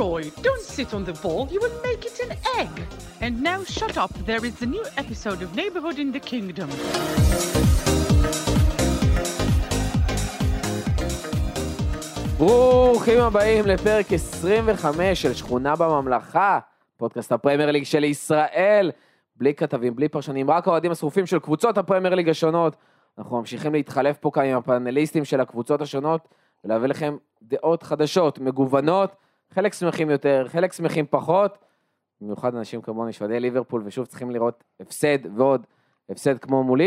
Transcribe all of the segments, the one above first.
Leroy, don't sit on the ball, you will make it an egg. And now shut up, there is a new episode of Neighborhood in the Kingdom. ברוכים הבאים לפרק 25 של שכונה בממלכה, פודקאסט הפרמייר ליג של ישראל, בלי כתבים, בלי פרשנים, רק האוהדים השרופים של קבוצות הפרמייר ליג השונות. אנחנו ממשיכים להתחלף פה כאן עם הפאנליסטים של הקבוצות השונות, ולהביא לכם דעות חדשות, מגוונות, חלק שמחים יותר, חלק שמחים פחות, במיוחד אנשים כמוני שאוהדי ליברפול, ושוב צריכים לראות הפסד ועוד הפסד כמו מול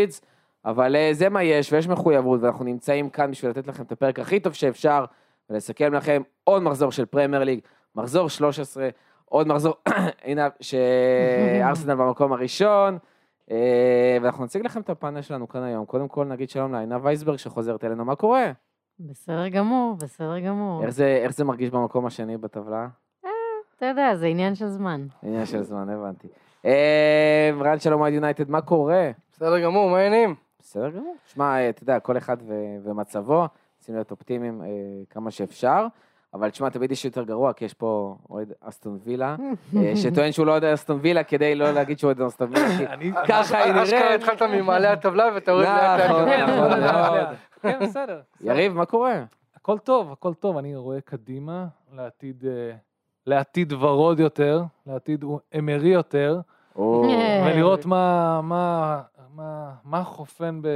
אבל אה, זה מה יש, ויש מחויבות, ואנחנו נמצאים כאן בשביל לתת לכם את הפרק הכי טוב שאפשר, ולסכם לכם עוד מחזור של פרמייר ליג, מחזור 13, עוד מחזור, הנה, שארסנל במקום הראשון, אה, ואנחנו נציג לכם את הפאנל שלנו כאן היום. קודם כל נגיד שלום לעינה וייסברג שחוזרת אלינו, מה קורה? בסדר גמור, בסדר גמור. איך זה, איך זה מרגיש במקום השני בטבלה? אתה יודע, זה עניין של זמן. עניין של זמן, הבנתי. אה, רן שלום אוהד יונייטד, מה קורה? בסדר גמור, מה העניינים? בסדר גמור. שמע, אה, אתה יודע, כל אחד ו- ומצבו, רוצים להיות אופטימיים אה, כמה שאפשר, אבל תשמע, תמיד יש יותר גרוע, כי יש פה אוהד אסטון וילה, אה, שטוען שהוא לא אוהד אסטון וילה, כדי לא להגיד שהוא אוהד אסטון וילה, כי. ככה היא אשכרה נראית. התחלת ממעלה הטבלה ואתה רואה לאט לאט. נכון, גם- נכון. לאט. כן, בסדר. יריב, מה קורה? הכל טוב, הכל טוב, אני רואה קדימה לעתיד, אה, לעתיד ורוד יותר, לעתיד אמרי יותר, או, ולראות מה, מה, מה, מה חופן ב...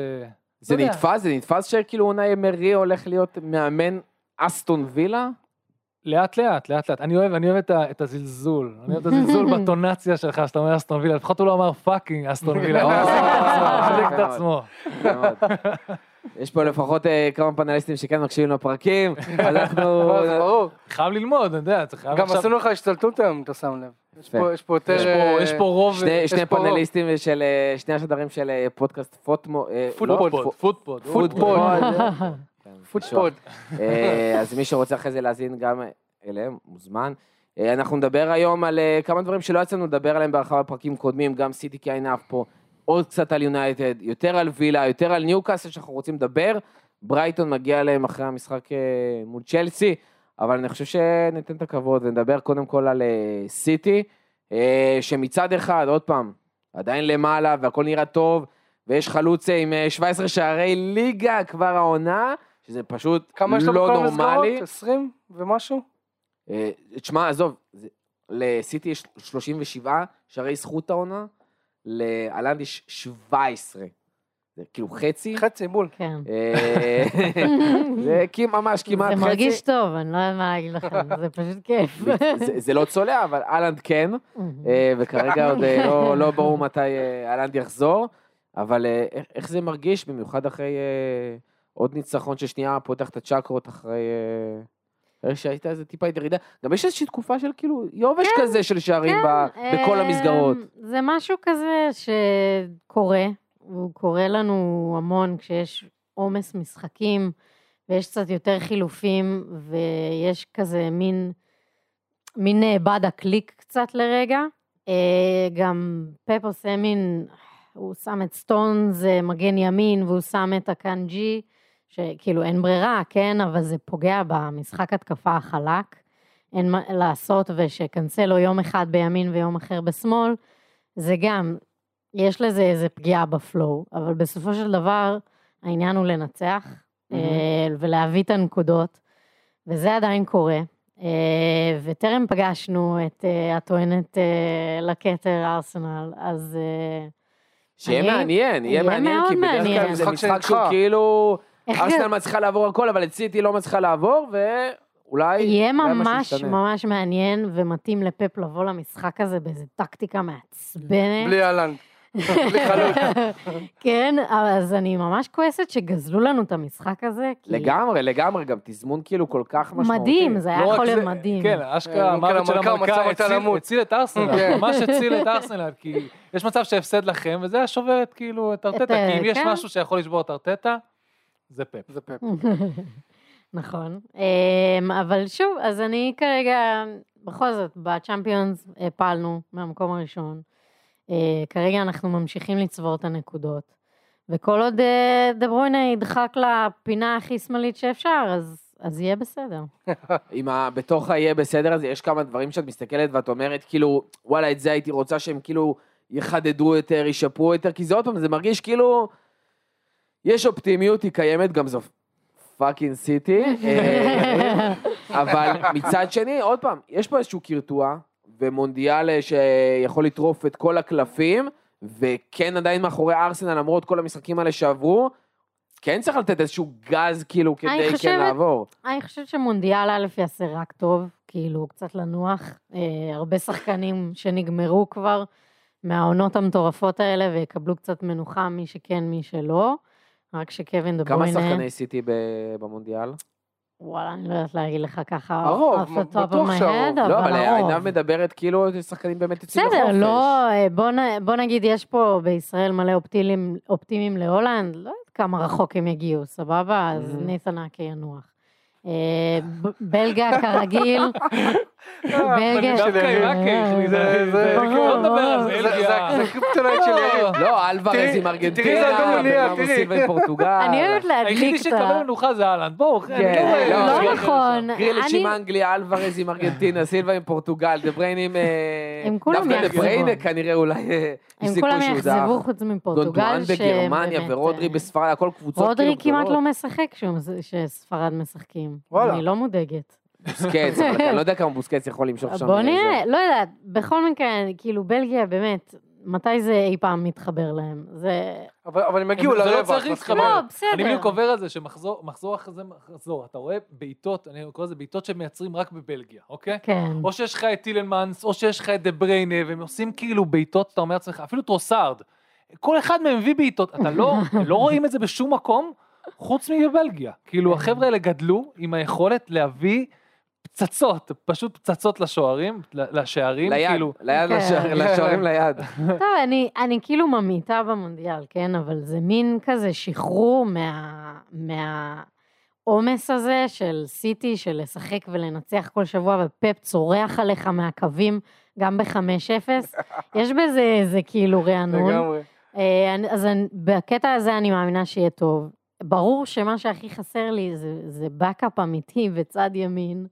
זה לא. נתפס? זה נתפס שכאילו אונאי אמרי הולך להיות מאמן אסטון וילה? לאט לאט, לאט לאט. אני אוהב, אני אוהב את, ה, את הזלזול, אני אוהב את הזלזול בטונציה שלך, שאתה אומר אסטון וילה, לפחות הוא לא אמר fucking אסטון וילה, או, מחזיק את. עצמו. יש פה לפחות אה, כמה פאנליסטים שכן מקשיבים לפרקים, אז אנחנו... ברור. חייב ללמוד, אני יודע, צריך גם עשינו לך השתלטות היום, אתה שם לב. יש. פה- יש פה יותר... יש פה, אה, רוב, שני. פאנליסטים של, אה, שני השדרים של פודקאסט פוטמו. לא, פוטפוד, פוטפוד, פוטפוד. אה, אז מי שרוצה אחרי זה להאזין גם אליהם, מוזמן. אה, אנחנו נדבר היום על אה, כמה דברים שלא יצאנו לדבר עליהם בהרחבה בפרקים קודמים, גם סיטי כעינף פה, עוד קצת על יונייטד, יותר על וילה, יותר על ניוקאסל שאנחנו רוצים לדבר. ברייטון מגיע אליהם אחרי המשחק אה, מול צ'לסי, אבל אני חושב שניתן את הכבוד ונדבר קודם כל על סיטי, שמצד אחד, עוד פעם, עדיין למעלה והכל נראה טוב, ויש חלוץ עם אה, 17 שערי ליגה כבר העונה, שזה פשוט כמה יש לו לא בכל נורמלי. המסגרות? 20 ומשהו? אה, תשמע, עזוב, לסיטי יש 37 שערי זכות העונה, לאלנד יש 17. זה כאילו חצי. חצי בול. כן. אה, זה כי- ממש כמעט חצי. זה מרגיש טוב, אני לא יודעת מה להגיד לכם, זה פשוט כיף. זה- לא צולע, אבל אהלנד כן, אה, וכרגע עוד לא- לא ברור מתי אה, אהלנד יחזור, אבל איך- זה מרגיש, במיוחד אחרי עוד ניצחון ששנייה פותח את הצ'קרות אחרי... אה, שהייתה איזה טיפה ירידה, גם יש איזושהי תקופה של כאילו יובש כזה של שערים ב- בכל אמ, המסגרות. זה משהו כזה שקורה, והוא קורה לנו המון כשיש עומס משחקים, ויש קצת יותר חילופים, ויש כזה מין, מין נאבד הקליק קצת לרגע. אה, גם פפ עושה מין, הוא שם את סטונס אה, מגן ימין, והוא שם את אקנג'י, שכאילו אין ברירה, כן, אבל זה פוגע במשחק התקפה החלק. אין מה לעשות, ושקנסלו יום אחד בימין ויום אחר בשמאל, זה גם, יש לזה איזה פגיעה ב flow, אבל בסופו של דבר, העניין הוא לנצח, אה, ולהביא את הנקודות, וזה עדיין קורה. אה, וטרם פגשנו את אה, הטוענת לכתר ארסנל, אז שיהיה אני- מעניין, יהיה יהיה מעניין, כי בדרך. כלל זה משחק. שהוא כאילו, ארסנל מצליחה לעבור הכל, אבל את סיטי לא מצליחה לעבור, ואולי... יהיה ממש. ממש מעניין ומתאים לפפ לבוא למשחק הזה באיזה טקטיקה מעצבנת. בלי אהלן. בלי. כן, אז אני ממש כועסת שגזלו לנו את המשחק הזה. כי לגמרי, לגמרי, גם תזמון כאילו כל כך משמעותי. מדהים, זה היה לא רק יכול להיות מדהים. כן, אה, אשכרה מנכ"ל המוות של המלכה הציל- למות. הציל את ארסנל, כן. ממש הציל את ארסנל, כי יש מצב שהפסד לכם, וזה היה שובר את כאילו את ארטטה, כי אם יש כן. משהו שיכול לשבור את ארטטה, זה פפ. זה פפ. נכון. אמ, אבל שוב, אז אני כרגע, בכל זאת, בצ'מפיונס הפלנו מהמקום הראשון. אה, כרגע אנחנו ממשיכים לצבור את הנקודות. וכל עוד אה, דה ברויינה ידחק לפינה הכי שמאלית שאפשר, אז אז יהיה בסדר. עם ה... בתוך היהיה בסדר הזה, יש כמה דברים שאת מסתכלת ואת אומרת, כאילו, וואלה, את זה הייתי רוצה שהם כאילו יחדדו יותר, ישפרו יותר, כי זה עוד פעם, זה מרגיש כאילו, יש אופטימיות, היא קיימת, גם זו fucking סיטי, אה, אבל מצד שני, עוד פעם, יש פה איזשהו קרטוע, ומונדיאל אה, שיכול לטרוף את כל הקלפים, וכן עדיין מאחורי ארסנל, למרות כל המשחקים האלה שעברו, כן צריך לתת איזשהו גז, כאילו, כדי כן חושבת- לעבור. אני חושבת שמונדיאל א' יעשה רק טוב, כאילו, קצת לנוח. אה, הרבה שחקנים שנגמרו כבר מהעונות המטורפות האלה, ויקבלו קצת מנוחה, מי שכן, מי שלא. רק שקווין דה כמה ברוינה... שחקני סיטי במונדיאל? וואלה, אני לא יודעת להגיד לך ככה, הרוב, בטוח שהרוב. לא, אבל. עינב מדברת כאילו שחקנים באמת יוצאים לחופש. בסדר, לא, אה, בוא, נגיד, יש פה בישראל מלא אופטימיים, אופטימיים להולנד, לא יודעת כמה רחוק הם יגיעו, סבבה? אז Mhm. ניתן אקה ינוח. אה, בלגיה כרגיל, בלגיה... דווקא עם אה, זה- זה- ברור, לא בלגיה. הקריפטונייט של יריב. לא, אלוורז תראי- עם תראי ארגנטינה. סילבה עם פורטוגל. אני אוהבת היחידי להדליק את ה... מנוחה זה אהלנד, בואו, לא לא, לא לא, נכון, גריליץ' עם אני... אנגליה, אלוורז עם ארגנטינה, סילבה עם פורטוגל, דה בריין עם... אה, הם כולם דווקא דה. בריינה כנראה אולי אה, הם כולם דח. חוץ מפורטוגל, גונדואן בגרמניה ורודרי אה, בספרד, הכל קבוצות כאילו רודרי כמעט גדולות. לא משחק כשהוא- שספרד וואלה. אני לא מודאגת. בוסקץ, אבל אני לא יודע כמה בוסקץ יכול למשוך שם. בוא נראה, לא יודעת, בכל מקרה, כאילו בלגיה, באמת, מתי זה אי פעם מתחבר להם? זה... אבל אבל הם הגיעו זה לא לרבע. צריך להתחבר. לא, בסדר. אני בדיוק עובר על זה שמחזור מחזור אחרי זה מחזור, אתה רואה בעיטות, אני קורא לזה בעיטות שמייצרים רק בבלגיה, אוקיי? כן. או שיש לך את טילנמנס, או שיש לך את דה בריינה, והם עושים כאילו בעיטות, אתה אומר לעצמך, אפילו טרוסארד. כל אחד מהם מביא בעיטות, אתה לא, לא רואים את זה בשום מקום, חוץ מבבלגיה. כאילו, החבר'ה האלה גדלו עם היכולת להביא פצצות, פשוט פצצות לשוערים, לשערים, ליד, כאילו. ליד, כן. לשוער- לשוערים ליד. טוב, אני, אני כאילו ממעיטה במונדיאל, כן? אבל זה מין כזה שחרור מה... מהעומס הזה של סיטי, של לשחק ולנצח כל שבוע, ופפ צורח עליך מהקווים, גם ב-5-0. יש בזה איזה כאילו רענון. לגמרי. אה, אז בקטע הזה אני מאמינה שיהיה טוב. ברור שמה שהכי חסר לי זה, זה בקאפ אמיתי בצד ימין,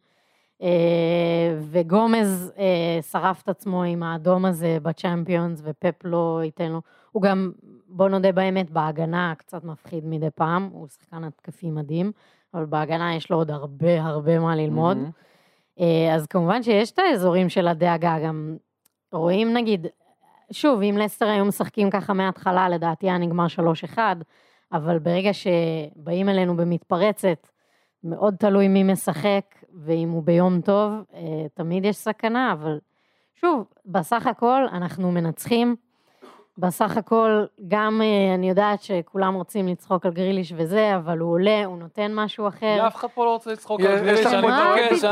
אה, וגומז אה, שרף את עצמו עם האדום הזה בצ'מפיונס, ופפ לא ייתן לו. הוא גם, בוא נודה באמת, בהגנה קצת מפחיד מדי פעם, הוא שחקן התקפי מדהים, אבל בהגנה יש לו עוד הרבה הרבה מה ללמוד. אה, אז כמובן שיש את האזורים של הדאגה, גם רואים נגיד, שוב, אם לסטר היו משחקים ככה מההתחלה, לדעתי היה נגמר 3-1, אבל ברגע שבאים אלינו במתפרצת, מאוד תלוי מי משחק, ואם הוא ביום טוב, אה, תמיד יש סכנה, אבל שוב, בסך הכל אנחנו מנצחים. בסך הכל, גם אה, אני יודעת שכולם רוצים לצחוק על גריליש וזה, אבל הוא עולה, הוא נותן משהו אחר. אף אחד פה לא רוצה לצחוק על יש גריליש, אני מבקש.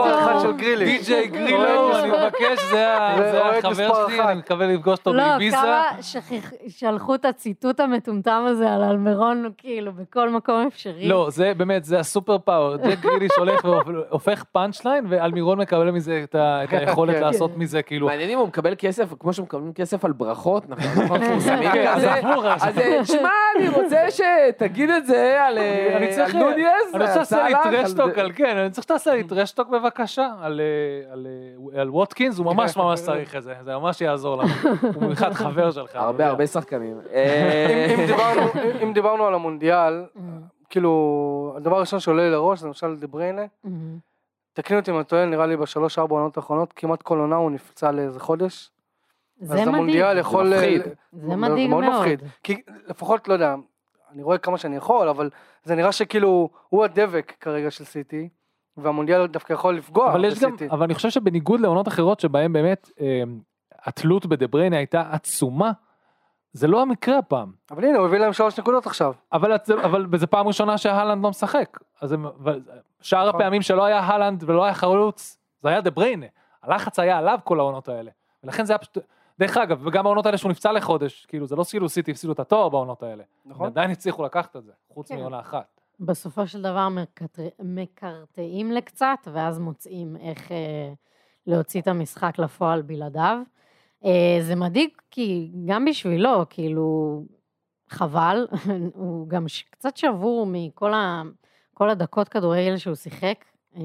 די.ג'יי גרילו, אני מבקש, זה החבר שלי. אני מקווה לפגוש אותו לא, באיביזה. כמה שלחו את הציטוט המטומטם הזה על אלמירון, כאילו, בכל מקום אפשרי. לא, זה באמת, זה ה super power. ג'ק גריליש הולך והופך punch line, ואלמירון מקבל מזה את את היכולת כן. לעשות מזה, כאילו. מעניין אם הוא מקבל כסף, כמו שמקבלים כסף על ברכות, נכון? מפורסמים אז כזה. הפוך, אז- אז אה, שמע, אני רוצה שתגיד את זה על אה, אני צריך, על נוניז, אני רוצה שתעשה לי trash talk. על כן, אני צריך שתעשה לי trash talk בבקשה על, אה, על, אה, ווטקינס, הוא ממש ממש צריך את זה, זה ממש יעזור לנו, הוא במיוחד חבר שלך. הרבה הרבה שחקנים. אם- אה, אם דיברנו- על המונדיאל, כאילו, הדבר הראשון שעולה לי לראש זה למשל דה ברויינה. mm. תקני אותי אם אני טועה, נראה לי בשלוש ארבע עונות האחרונות, כמעט כל עונה הוא נפצע לאיזה חודש. זה אז המונדיאל יכול... מפחיד. זה מדאיג מאוד מאוד. מפחיד. כי לפחות, לא יודע, אני רואה כמה שאני יכול, אבל זה נראה שכאילו, הוא הדבק כרגע של סיטי, והמונדיאל דווקא יכול לפגוע אבל יש גם, בסיטי. אבל אני חושב שבניגוד לעונות אחרות שבהן באמת אה, התלות בדה בריינה הייתה עצומה, זה לא המקרה הפעם. אבל הנה, הוא הביא להם שלוש נקודות עכשיו. אבל, אבל זו פעם ראשונה שההלנד לא משחק. אז הם, שאר נכון. הפעמים שלא היה הלנד ולא היה חלוץ, זה היה דה בריינה. הלחץ היה עליו כל העונות האלה. ולכן זה היה פשוט... דרך אגב, וגם העונות האלה שהוא נפצע לחודש, כאילו זה לא כאילו סיטי הפסידו את התואר בעונות האלה. נכון. ועדיין הצליחו לקחת את זה, חוץ כן. מעונה אחת. בסופו של דבר מקטר- מקרטעים לקצת, ואז מוצאים איך אה, להוציא את המשחק לפועל בלעדיו. אה, זה מדאיג, כי גם בשבילו, כאילו, חבל, הוא גם ש- קצת שבור מכל כל הדקות כדורגל שהוא שיחק, אה,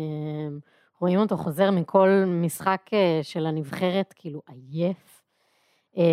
רואים אותו חוזר מכל משחק אה, של הנבחרת, כאילו עייף. אה,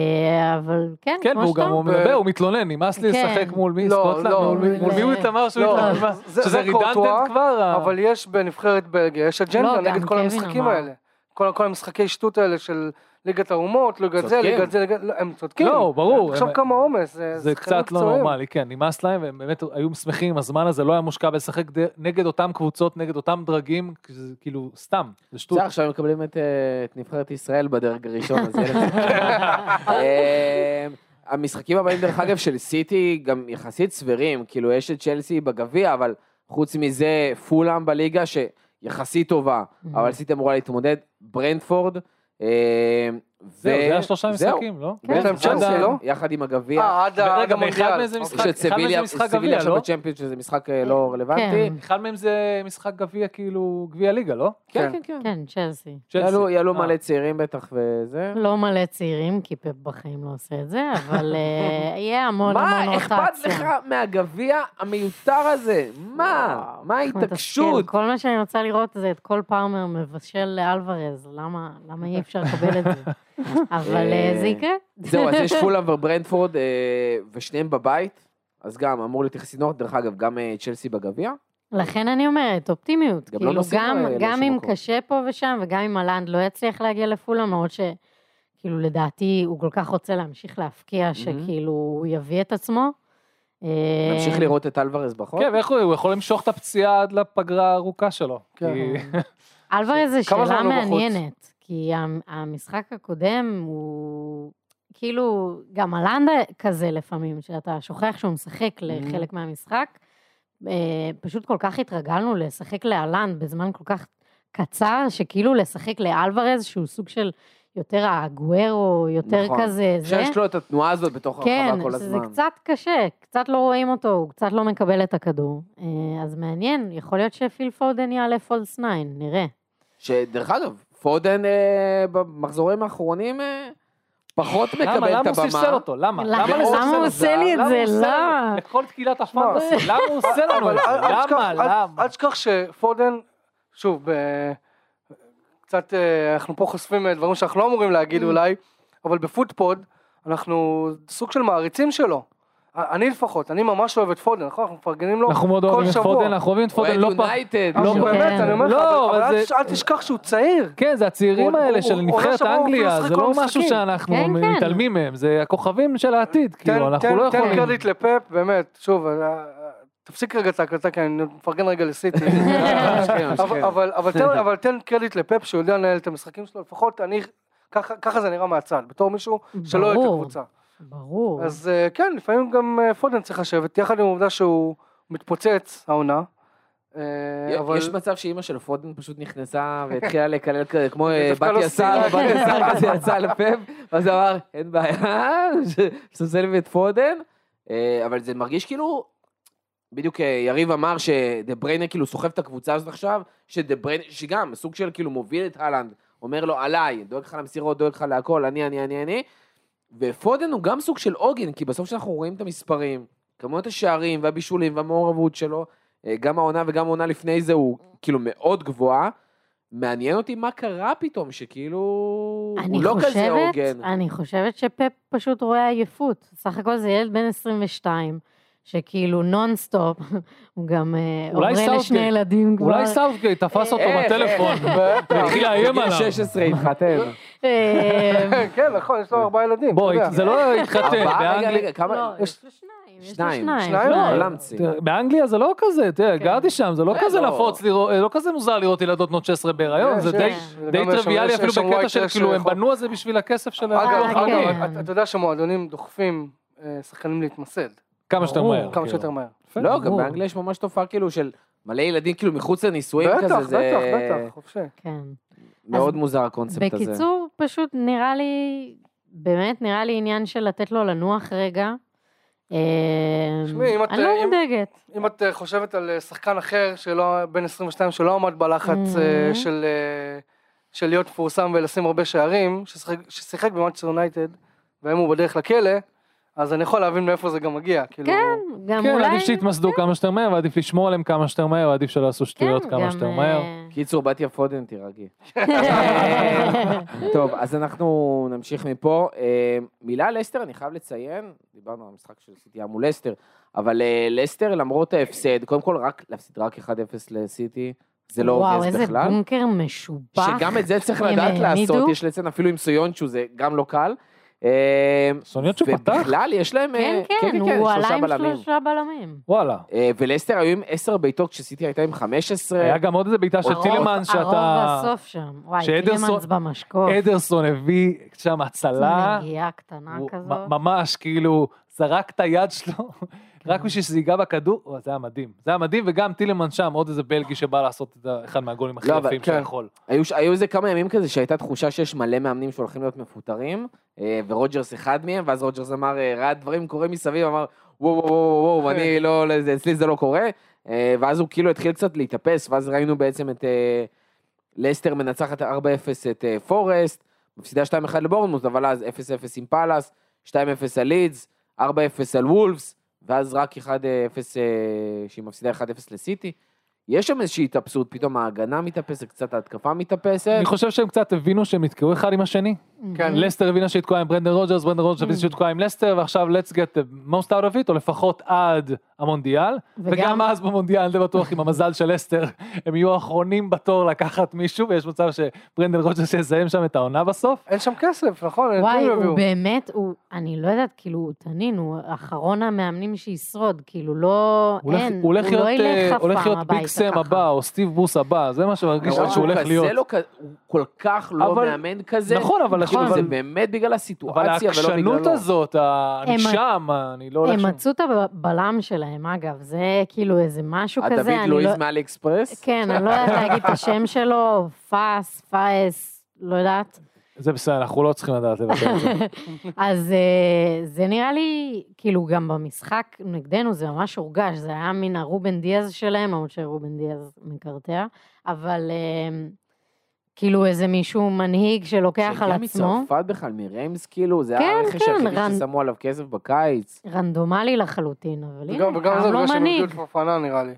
אבל כן, כן, והוא גם. מדבר, הוא מתלונן, נמאס לי כן. לשחק מול מי? לא, סקוטלנד? לא, מול מי- מול מי הוא זה- התאמר שהוא לא, התאמר? זה- שזה קורטואה, כבר? אבל יש בנבחרת בלגיה, יש אג'נדה לא, נגד כל המשחקים. האלה. כל כל המשחקי שטות האלה של ליגת האומות, ליגת זה. ליגת זה, ליגת... הם צודקים. לא, ברור. עכשיו כמה עומס, זה קצת לא. נורמלי, כן, נמאס להם, והם באמת היו שמחים אם הזמן הזה לא היה מושקע בלשחק נגד אותם קבוצות, נגד אותם דרגים, כי זה כאילו סתם, זה שטות. בסדר, עכשיו הם מקבלים את, אה, את נבחרת ישראל בדרג הראשון, אז. אה, המשחקים הבאים, דרך אגב, של סיטי גם יחסית סבירים, כאילו יש את צ'לסי בגביע, אבל חוץ מזה, פולאם בליגה שיחסית טובה, Mhm. אבל סיטי אמורה להתמודד, ברנדפורד. אה, זהו, זה השלושה זהו. משחקים, לא? כן. יש להם ה- לא? יחד עם הגביע. אה, עד רגע, באחד המונדיאל. מהם זה אוקיי. משחק- סביליה גביע, עכשיו לא? בצ'מפיונס, שזה משחק אה, לא רלוונטי. כן. אחד מהם זה משחק גביע, כאילו, גביע ליגה, לא? כן, כן, כן. כן, צ'לסי. צ'לסי. יעלו- אה. מלא צעירים בטח וזה. לא מלא צעירים, כי פפ בחיים לא עושה את זה, אבל אה, יהיה המון המון מה רוטציה. אכפת לך מהגביע המיותר הזה? מה? מה. ההתעקשות? כל מה שאני רוצה לראות זה את כל פארמר מבשל לאלוורז, למה אי אפשר לקבל את זה? אבל אה, זה יקרה. זהו, אז יש פולאם וברנדפורד, אה, ושניהם בבית, אז גם אמור להיות יחסית נוח, דרך אגב, גם אה, צ'לסי בגביע. לכן אני אומרת, אופטימיות. גם לא כאילו, נוסעים גם, גם אם. קשה פה ושם, וגם אם הלנד לא יצליח להגיע לפולה, למרות שכאילו לדעתי הוא כל כך רוצה להמשיך להפקיע, שכאילו הוא יביא את עצמו. נמשיך לראות את אלוורז בחוק. כן, ואיך הוא הוא יכול למשוך את הפציעה עד לפגרה הארוכה שלו. כן. אלוורז זה שאלה? מעניינת, כי המ- המשחק הקודם הוא כאילו, גם הלנדה כזה לפעמים, שאתה שוכח שהוא משחק לחלק מהמשחק. אה, פשוט כל כך התרגלנו לשחק להלנד בזמן כל כך קצר, שכאילו לשחק לאלוורז, שהוא סוג של יותר האגוארו, יותר נכון. כזה, זה. שיש לו את התנועה הזאת בתוך כן, הרחבה כל הזמן. קצת קשה, קצת לא רואים אותו, הוא קצת לא מקבל את הכדור. אה, אז מעניין, יכול להיות שפיל פודן יעלה פולס 9, נראה. שדרך אגב, פודן אה, במחזורים האחרונים אה, פחות למה? מקבל את למה הוא הבמה. אותו? למה? למה- למה למה לספסל הוא אותו? עושה לי את למה זה? הוא למה? לכל תקילת שמע, הפנטסי, למה הוא עושה לנו את זה? למה? אל- למה? אל תשכח שפודן, שוב, ב- קצת אה, אנחנו פה חושפים דברים שאנחנו לא אמורים להגיד Mm. אולי, אבל בפודפוד אנחנו סוג של מעריצים שלו. אני לפחות, אני ממש אוהב את פודן, נכון? אנחנו מפרגנים לו אנחנו מאוד כל אוהבים את שבוע. פודן, אנחנו אוהבים את פודן לא פעם. יונייטד. לא, שהוא- באמת, כן. אני אומר לך, לא, אבל- אל זה- תש- אל תשכח שהוא צעיר. כן, זה הצעירים הוא- האלה הוא- של נבחרת שבוע אנגליה, זה לא כל משהו. שאנחנו כן, כן. מתעלמים מהם, זה הכוכבים של העתיד, כאילו, תן- אנחנו תן- לא תן יכולים. קרדיט לפפ, באמת, שוב, אה, אה, תפסיק רגע את ההקלטה, כי אני מפרגן רגע לסיטי. אבל- אבל- אבל תן- אבל תן קרדיט לפפ שהוא יודע לנהל את המשחקים שלו, לפחות אני, ככה ככה זה נראה מהצד, בתור מישהו שלא אוהב את ברור. הקבוצה. ברור. אז אה, כן, לפעמים גם אה, פודן צריך לשבת, יחד עם העובדה שהוא מתפוצץ העונה. אה, אבל יש מצב שאימא של פודן פשוט נכנסה והתחילה לקלל כזה, כמו לא סיימה. בתיה סער, אז היא יצאה לפאב, ואז אמר, אין בעיה, לי את פודן, אבל זה מרגיש כאילו, בדיוק יריב אמר שדה בריינה כאילו סוחב את הקבוצה הזאת עכשיו, שדה בריינה, שגם סוג של כאילו מוביל את הלנד, אומר לו עליי, דואג לך למסירות, דואג לך להכל, אני, אני, אני, אני, ופודן הוא גם סוג של עוגן, כי בסוף כשאנחנו רואים את המספרים, כמויות השערים והבישולים והמעורבות שלו, אה, גם העונה וגם העונה לפני זה הוא כאילו מאוד גבוהה. מעניין אותי מה קרה פתאום, שכאילו... הוא לא כזה חושבת, הוגן. אני חושבת שפפ פשוט רואה עייפות. סך הכל זה ילד בן 22, שכאילו נונסטופ, הוא גם אה, הורה. לשני ילדים כבר. אולי סאוטגייט תפס אותו בטלפון, והתחיל לאיים עליו. 16 התחתן. אה, כן, נכון, יש לו ארבעה ילדים. בואי. זה לא התחתן, באנגליה... לא, יש- לו שניים, שניים. שניים. לא, לא. תראה, באנגליה זה לא כזה, תראה, כן. גרתי שם, זה לא כן, כזה לא. נפוץ לראות, לא כזה מוזר לראות ילדות בנות 16 בהיריון, זה די- טריוויאלי אפילו בקטע של כאילו הם בנו על זה בשביל הכסף שלהם. אגב, אה, כן. אתה- יודע שמועדונים דוחפים אה, שחקנים להתמסד, כמה שיותר. מהר. כמה כאילו. שיותר מהר. לא, גם. באנגליה יש ממש תופעה כאילו של מלא ילדים כאילו מחוץ לנישואים בטח, כזה, זה בטח, בטח, חופשי. כן. מאוד מוזר הקונספט הזה. בקיצור, פשוט נראה לי, באמת נראה לי עניין של לתת לו לנוח רגע. אה, תשמעי, אם את- אני לא אם- מודאגת. אם את אה, חושבת על אה, שחקן אחר, שלא, בן 22, שלא עמד בלחץ Mhm. של של להיות מפורסם ולשים הרבה שערים, ששיחק- ששיחק במאצ'ר יונייטד, והיום הוא בדרך לכלא, אז אני יכול להבין מאיפה זה גם מגיע, כאילו... כן, גם כן, אולי... עדיף שיתמסדו כמה שיותר מהר, ועדיף לשמור עליהם כמה שיותר מהר, ועדיף שלא יעשו שטויות כן, כמה גם, שיותר אה, מהר. קיצור, בתיה פודן, תירגעי. טוב, אז אנחנו נמשיך מפה. אה, מילה על לסטר, אני חייב לציין, דיברנו על המשחק של סיטי היה מול לסטר, אבל אה, לסטר, למרות ההפסד, קודם כל, רק להפסיד רק 1-0 לסיטי, זה לא וואו, הוגס איזה בכלל. בונקר משובח. שגם את זה צריך לדעת לעשות. יש לציין אפילו עם סויונצ'ו, זה גם לא קל. אה, סוניות שפתח? ובכלל, יש להם... אה, כן, כן, הוא עלה שלושה עם. שלושה בלמים. וואלה. אה, ולסטר היו עם 10 בעיטות כשסיטי הייתה עם 15. היה גם עוד איזה בעיטה של הרוב- טילמנס שאתה... הרוב בסוף שם. וואי, טילמנס במשקוף. אדרסון הביא שם הצלה. נגיעה קטנה כזאת. ממש, כאילו, זרק את היד שלו, רק בשביל שזה ייגע בכדור, זה היה מדהים. זה היה מדהים, וגם טילמן שם, עוד איזה בלגי שבא לעשות את אחד מהגולים הכי לא, יפים כן. שיכול. היו, איזה כמה ימים כזה שהייתה תחושה שיש מלא מאמנים שהולכים להיות מפוטרים, אה, ורוג'רס אחד מהם, ואז רוג'רס אמר, אה, ראה דברים קורים מסביב, אמר, וואו וואו וואו וואו, אני לא, לא, אצלי זה לא קורה, אה, ואז הוא כאילו התחיל קצת להתאפס, ואז ראינו בעצם את לסטר מנצחת 4-0 את פורסט, מפסידה 2-1 לבורנמות', אבל אז 0-0 עם פאלאס, 2-0 על לידס, 4-0 על וולפס, ואז רק 1-0 אה, שהיא מפסידה 1-0 לסיטי. יש שם איזושהי התאפסות, פתאום ההגנה מתאפסת, קצת ההתקפה מתאפסת. אני חושב שהם קצת הבינו שהם נתקעו אחד עם השני. כן, לסטר הבינה שהיא תקועה עם ברנדן רוג'רס, ברנדן רוג'רס הבין שהיא תקועה עם לסטר, ועכשיו let's get the most out of it, או לפחות עד המונדיאל. וגם- וגם אז במונדיאל, אני די בטוח עם המזל של לסטר, הם יהיו האחרונים בתור לקחת מישהו, ויש מצב שברנדן רוג'רס יסיים שם את העונה בסוף. אין שם כסף, נכון? וואי, הוא יביאו. באמת, הוא, אני לא יודעת, כאילו, תנין, הוא אחרון המאמנים שישרוד, כאילו, לא, הוא הולך- אין, הוא הולך הוא לא להיות, אה, ילך אף הולך להיות ביג סם. הבא, או סטיב בוס הבא, זה מה שמרגיש לי שהוא הולך להיות. לא כזה- הוא כל כך לא אבל- מאמן כזה. נכון, אבל כאילו, אבל- זה באמת בגלל אבל הסיטואציה ולא העקשנות בגללו. הזאת, ה- אני הם- שם, אני לא הולך הם שם. מצאו את הבלם שלהם, אגב, זה כאילו איזה משהו כזה, הדוד אני לואיז לא... מאלי אקספרס? כן, אני לא יודעת להגיד את השם שלו, פאס, פאס, לא יודעת. זה בסדר, אנחנו לא צריכים לדעת לבטל את זה. אז אה, זה נראה לי, כאילו גם במשחק נגדנו זה ממש הורגש, זה היה מן הרובן דיאז שלהם, למרות שרובן דיאז מקרטע, אבל אה, כאילו איזה מישהו מנהיג שלוקח על שהגיע עצמו, מצרפת בכלל, מריימס כאילו, זה כן, הרכש כן, היחידי רן- ששמו עליו כסף בקיץ. רנדומלי לחלוטין, אבל הנה, וגם וגם זה לו בגלל שהם מנהיג. הביאו את פופנה נראה לי.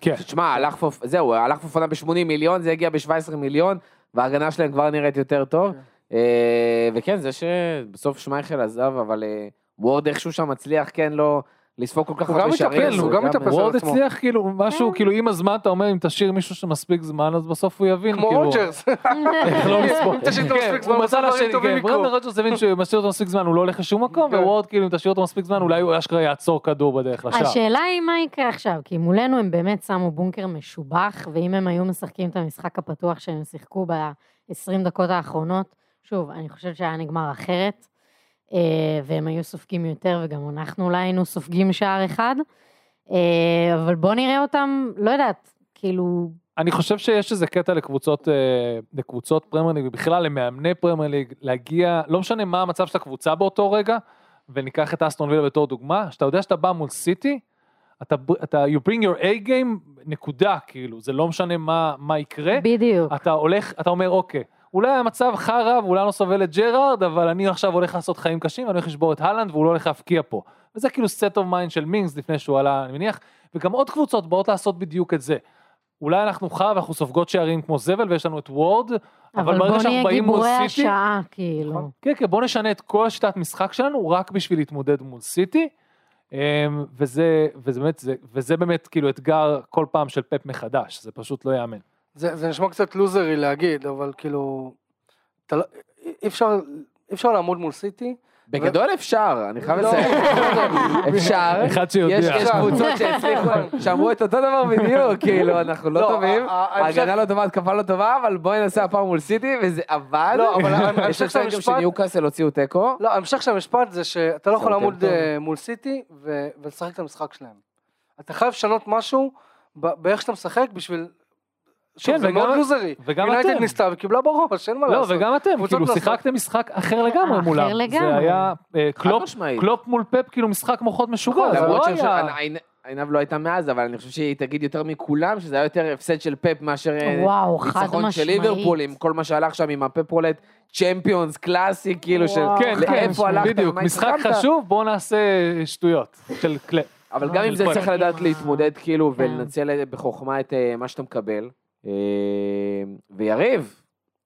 כן. תשמע, הלך פופ... זהו, הלך פופנה ב-80 מיליון, זה הגיע ב-17 מיליון, וההגנה שלהם כבר נראית יותר טוב. כן. אה, וכן, זה שבסוף שמייכל עזב, אבל אה, וורד איכשהו שם מצליח, כן, לא לספוג כל כך הוא גם הרבה שערים. מתאפס, הוא גם מתאפס. על וורד עצמו. הצליח כאילו משהו, כן. כאילו עם הזמן אתה אומר אם תשאיר מישהו שמספיק זמן אז בסוף הוא יבין. כמו כאילו, רוג'רס. איך לא לספור. אם תשאיר אותו כן, מספיק זמן, הוא הוא עושה מצא דברים לשני, טובים כן, לקרות. ברנדן רוג'רס הבין שהוא משאיר אותו מספיק זמן הוא לא הולך לשום מקום כן. ווורד כאילו אם תשאיר אותו מספיק זמן אולי הוא אשכרה יעצור כדור בדרך לשער. השאלה היא מה יקרה עכשיו, כי מולנו הם באמת שמו בונקר משובח, ואם הם היו משחקים את המשחק הפתוח שהם שיחקו ב-20 דקות האחרונות, שוב, אני חושבת שהיה נגמר אחרת, והם היו סופגים יותר, וגם אנחנו אולי היינו סופגים שער אחד, אה, אבל בואו נראה אותם, לא יודעת, כאילו, אני חושב שיש איזה קטע לקבוצות, אה, לקבוצות פרמייר ליג, ובכלל למאמני פרמייר ליג, להגיע, לא משנה מה המצב של הקבוצה באותו רגע, וניקח את אסטון וילה בתור דוגמה, שאתה יודע שאתה בא מול סיטי, אתה, אתה you bring your A game, נקודה, כאילו, זה לא משנה מה, מה יקרה, בדיוק. אתה הולך, אתה אומר אוקיי, אולי המצב חרא ואולי אני לא סובל את ג'רארד, אבל אני עכשיו הולך לעשות חיים קשים, ואני הולך לשבור את הלנד והוא לא הולך להבקיע פה. וזה כאילו set of mind של מינגס לפני שהוא עלה, אני מניח, וגם עוד קבוצות באות לעשות בדיוק את זה. אולי אנחנו חרא ואנחנו סופגות שערים כמו זבל ויש לנו את וורד, אבל אבל ברגע שאנחנו נהיה באים מול גיבורי סיטי, השעה, כאילו. כן כן בוא נשנה את כל השיטת משחק שלנו רק בשביל להתמודד מול סיטי. אמ, וזה, וזה באמת, זה, וזה באמת כאילו אתגר כל פעם של פפ מחדש, זה פשוט לא ייאמן. זה זה נשמע קצת לוזרי להגיד, אבל כאילו... אתה לא- אי אפשר... אי אפשר לעמוד מול סיטי. בגדול אפשר, אני חייב לא, לציין. אפשר. אחד שיודע. יש יש קבוצות שהצליחו, שאמרו את אותו דבר בדיוק, כאילו, אנחנו לא לא, טובים, ההגנה לא טובה, התקפה לא טובה, אבל בואי נעשה הפעם מול סיטי, וזה עבד. לא, אבל יש לציין גם שניוקאסל הוציאו תיקו. לא, ההמשך של המשפט זה שאתה לא יכול לעמוד. אה, מול סיטי ו- ולשחק את המשחק שלהם. אתה חייב לשנות משהו ב- באיך שאתה משחק בשביל... שוב, כן, זה וגם- מאוד לוזרי. וגם יונייטד אתם. ניסתה וקיבלה בראש, אין מה לא, לעשות. וגם אתם, כאילו מנסות. שיחקתם משחק אחר לגמרי אחר מולם. לגמרי. זה היה אה, קלופ. קלופ מול פפ, כאילו משחק מוחות משוגע, זה למרות לא היה... אני- אני- עינב לא הייתה מאז, אבל אני חושב שהיא תגיד יותר מכולם, שזה היה יותר הפסד של פפ מאשר אה, וואו, ניצחון של. ליברפול, עם כל מה שהלך שם עם ה pep roulette, צ'מפיונס, קלאסי, כאילו של. כן, כן, לאיפה הלכת, בדיוק, משחק. חשוב, בואו נעשה שטויות של קלה. אבל גם עם זה. צריך לדעת להתמודד כאילו כן. ולנצל בחוכמה את אה, מה שאתה מקבל. אה, ויריב,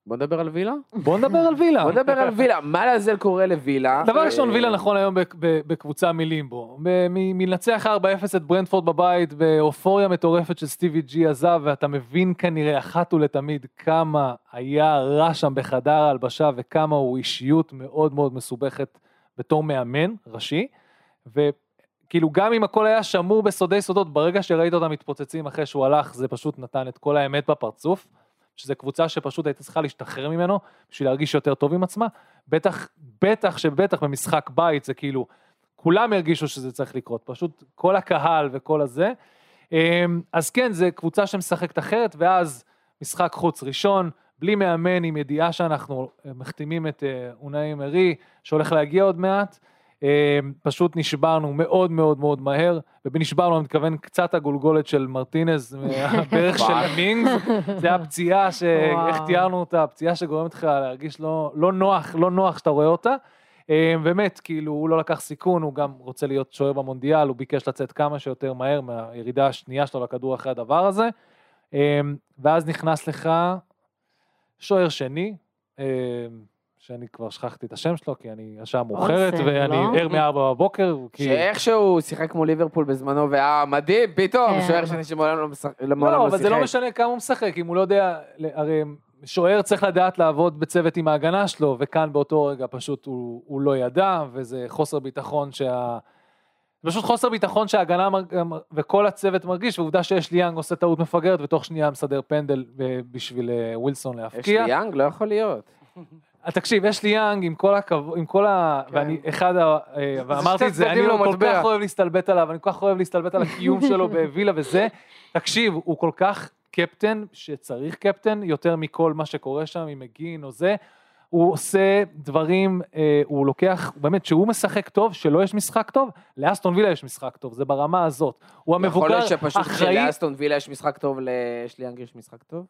בוא נדבר על וילה? בואו נדבר על וילה. בוא נדבר על וילה, מה לעזאזל קורה לווילה? דבר ראשון, אה, וילה נכון היום בקבוצה מלימבו. מלנצח 4-0 את ברנדפורד בבית, באופוריה מטורפת של סטיבי ג'י עזב, ואתה מבין כנראה אחת ולתמיד כמה היה רע שם בחדר ההלבשה, וכמה הוא אישיות מאוד מאוד מסובכת בתור מאמן ראשי. וכאילו גם אם הכל היה שמור בסודי סודות, ברגע שראית אותם מתפוצצים אחרי שהוא הלך, זה פשוט נתן את כל האמת בפרצוף. שזו קבוצה שפשוט הייתה צריכה להשתחרר ממנו בשביל להרגיש יותר טוב עם עצמה. בטח, בטח שבטח במשחק בית זה כאילו, כולם הרגישו שזה צריך לקרות, פשוט כל הקהל וכל הזה. אמ, אז כן, זו קבוצה שמשחקת אחרת, ואז משחק חוץ ראשון, בלי מאמן, עם ידיעה שאנחנו מחתימים את אה, אונאי מרי, שהולך להגיע עוד מעט. אמ, פשוט נשברנו מאוד מאוד מאוד מהר, ובנשברנו אני מתכוון קצת הגולגולת של מרטינז, מהברך של. מינגס, זה הפציעה, ש... איך תיארנו אותה, הפציעה שגורמת לך להרגיש לא, לא נוח, לא נוח שאתה רואה אותה. אה, באמת, כאילו, הוא לא לקח סיכון, הוא גם רוצה להיות שוער במונדיאל, הוא ביקש לצאת כמה שיותר מהר מהירידה השנייה שלו לכדור אחרי הדבר הזה. אה, ואז נכנס לך שוער שני, שאני כבר שכחתי את השם שלו, כי אני השעה מאוחרת, ואני לא? ער מארבע בבוקר, כי... שאיכשהו שיחק מול ליברפול בזמנו, והיה מדהים, פתאום, כן. שוער שני שמעולם לא משחק, מעולם לא, אבל זה לא. משנה כמה הוא משחק, אם הוא לא יודע, הרי שוער צריך לדעת לעבוד בצוות עם ההגנה שלו, וכאן באותו רגע פשוט הוא, הוא לא ידע, וזה חוסר ביטחון שה... פשוט חוסר ביטחון שההגנה מר- וכל הצוות מרגיש, ועובדה שאשלי יאנג עושה טעות מפגרת, ותוך שנייה מסדר פנדל אה, בשביל אה, ווילסון יש להבקיע. אשלי יאנג? לא יכול להיות. אה, תקשיב, אשלי יאנג עם כל הכבוד, עם כל ה... כן. ואני אחד ה... אה, ואמרתי את זה, אני צדדים לא כל. כך אוהב להסתלבט עליו, אני כל כך אוהב להסתלבט על הקיום שלו בווילה וזה. תקשיב, הוא כל כך קפטן, שצריך קפטן, יותר מכל מה שקורה שם עם מגין או זה. הוא עושה דברים, אה, הוא לוקח, באמת, כשהוא משחק טוב, שלא יש משחק טוב, לאסטון וילה יש משחק טוב, זה ברמה הזאת. הוא יכול המבוגר, להיות שפשוט אחראי, כשלאסטון וילה יש משחק טוב, לאשלי יאנג יש משחק טוב?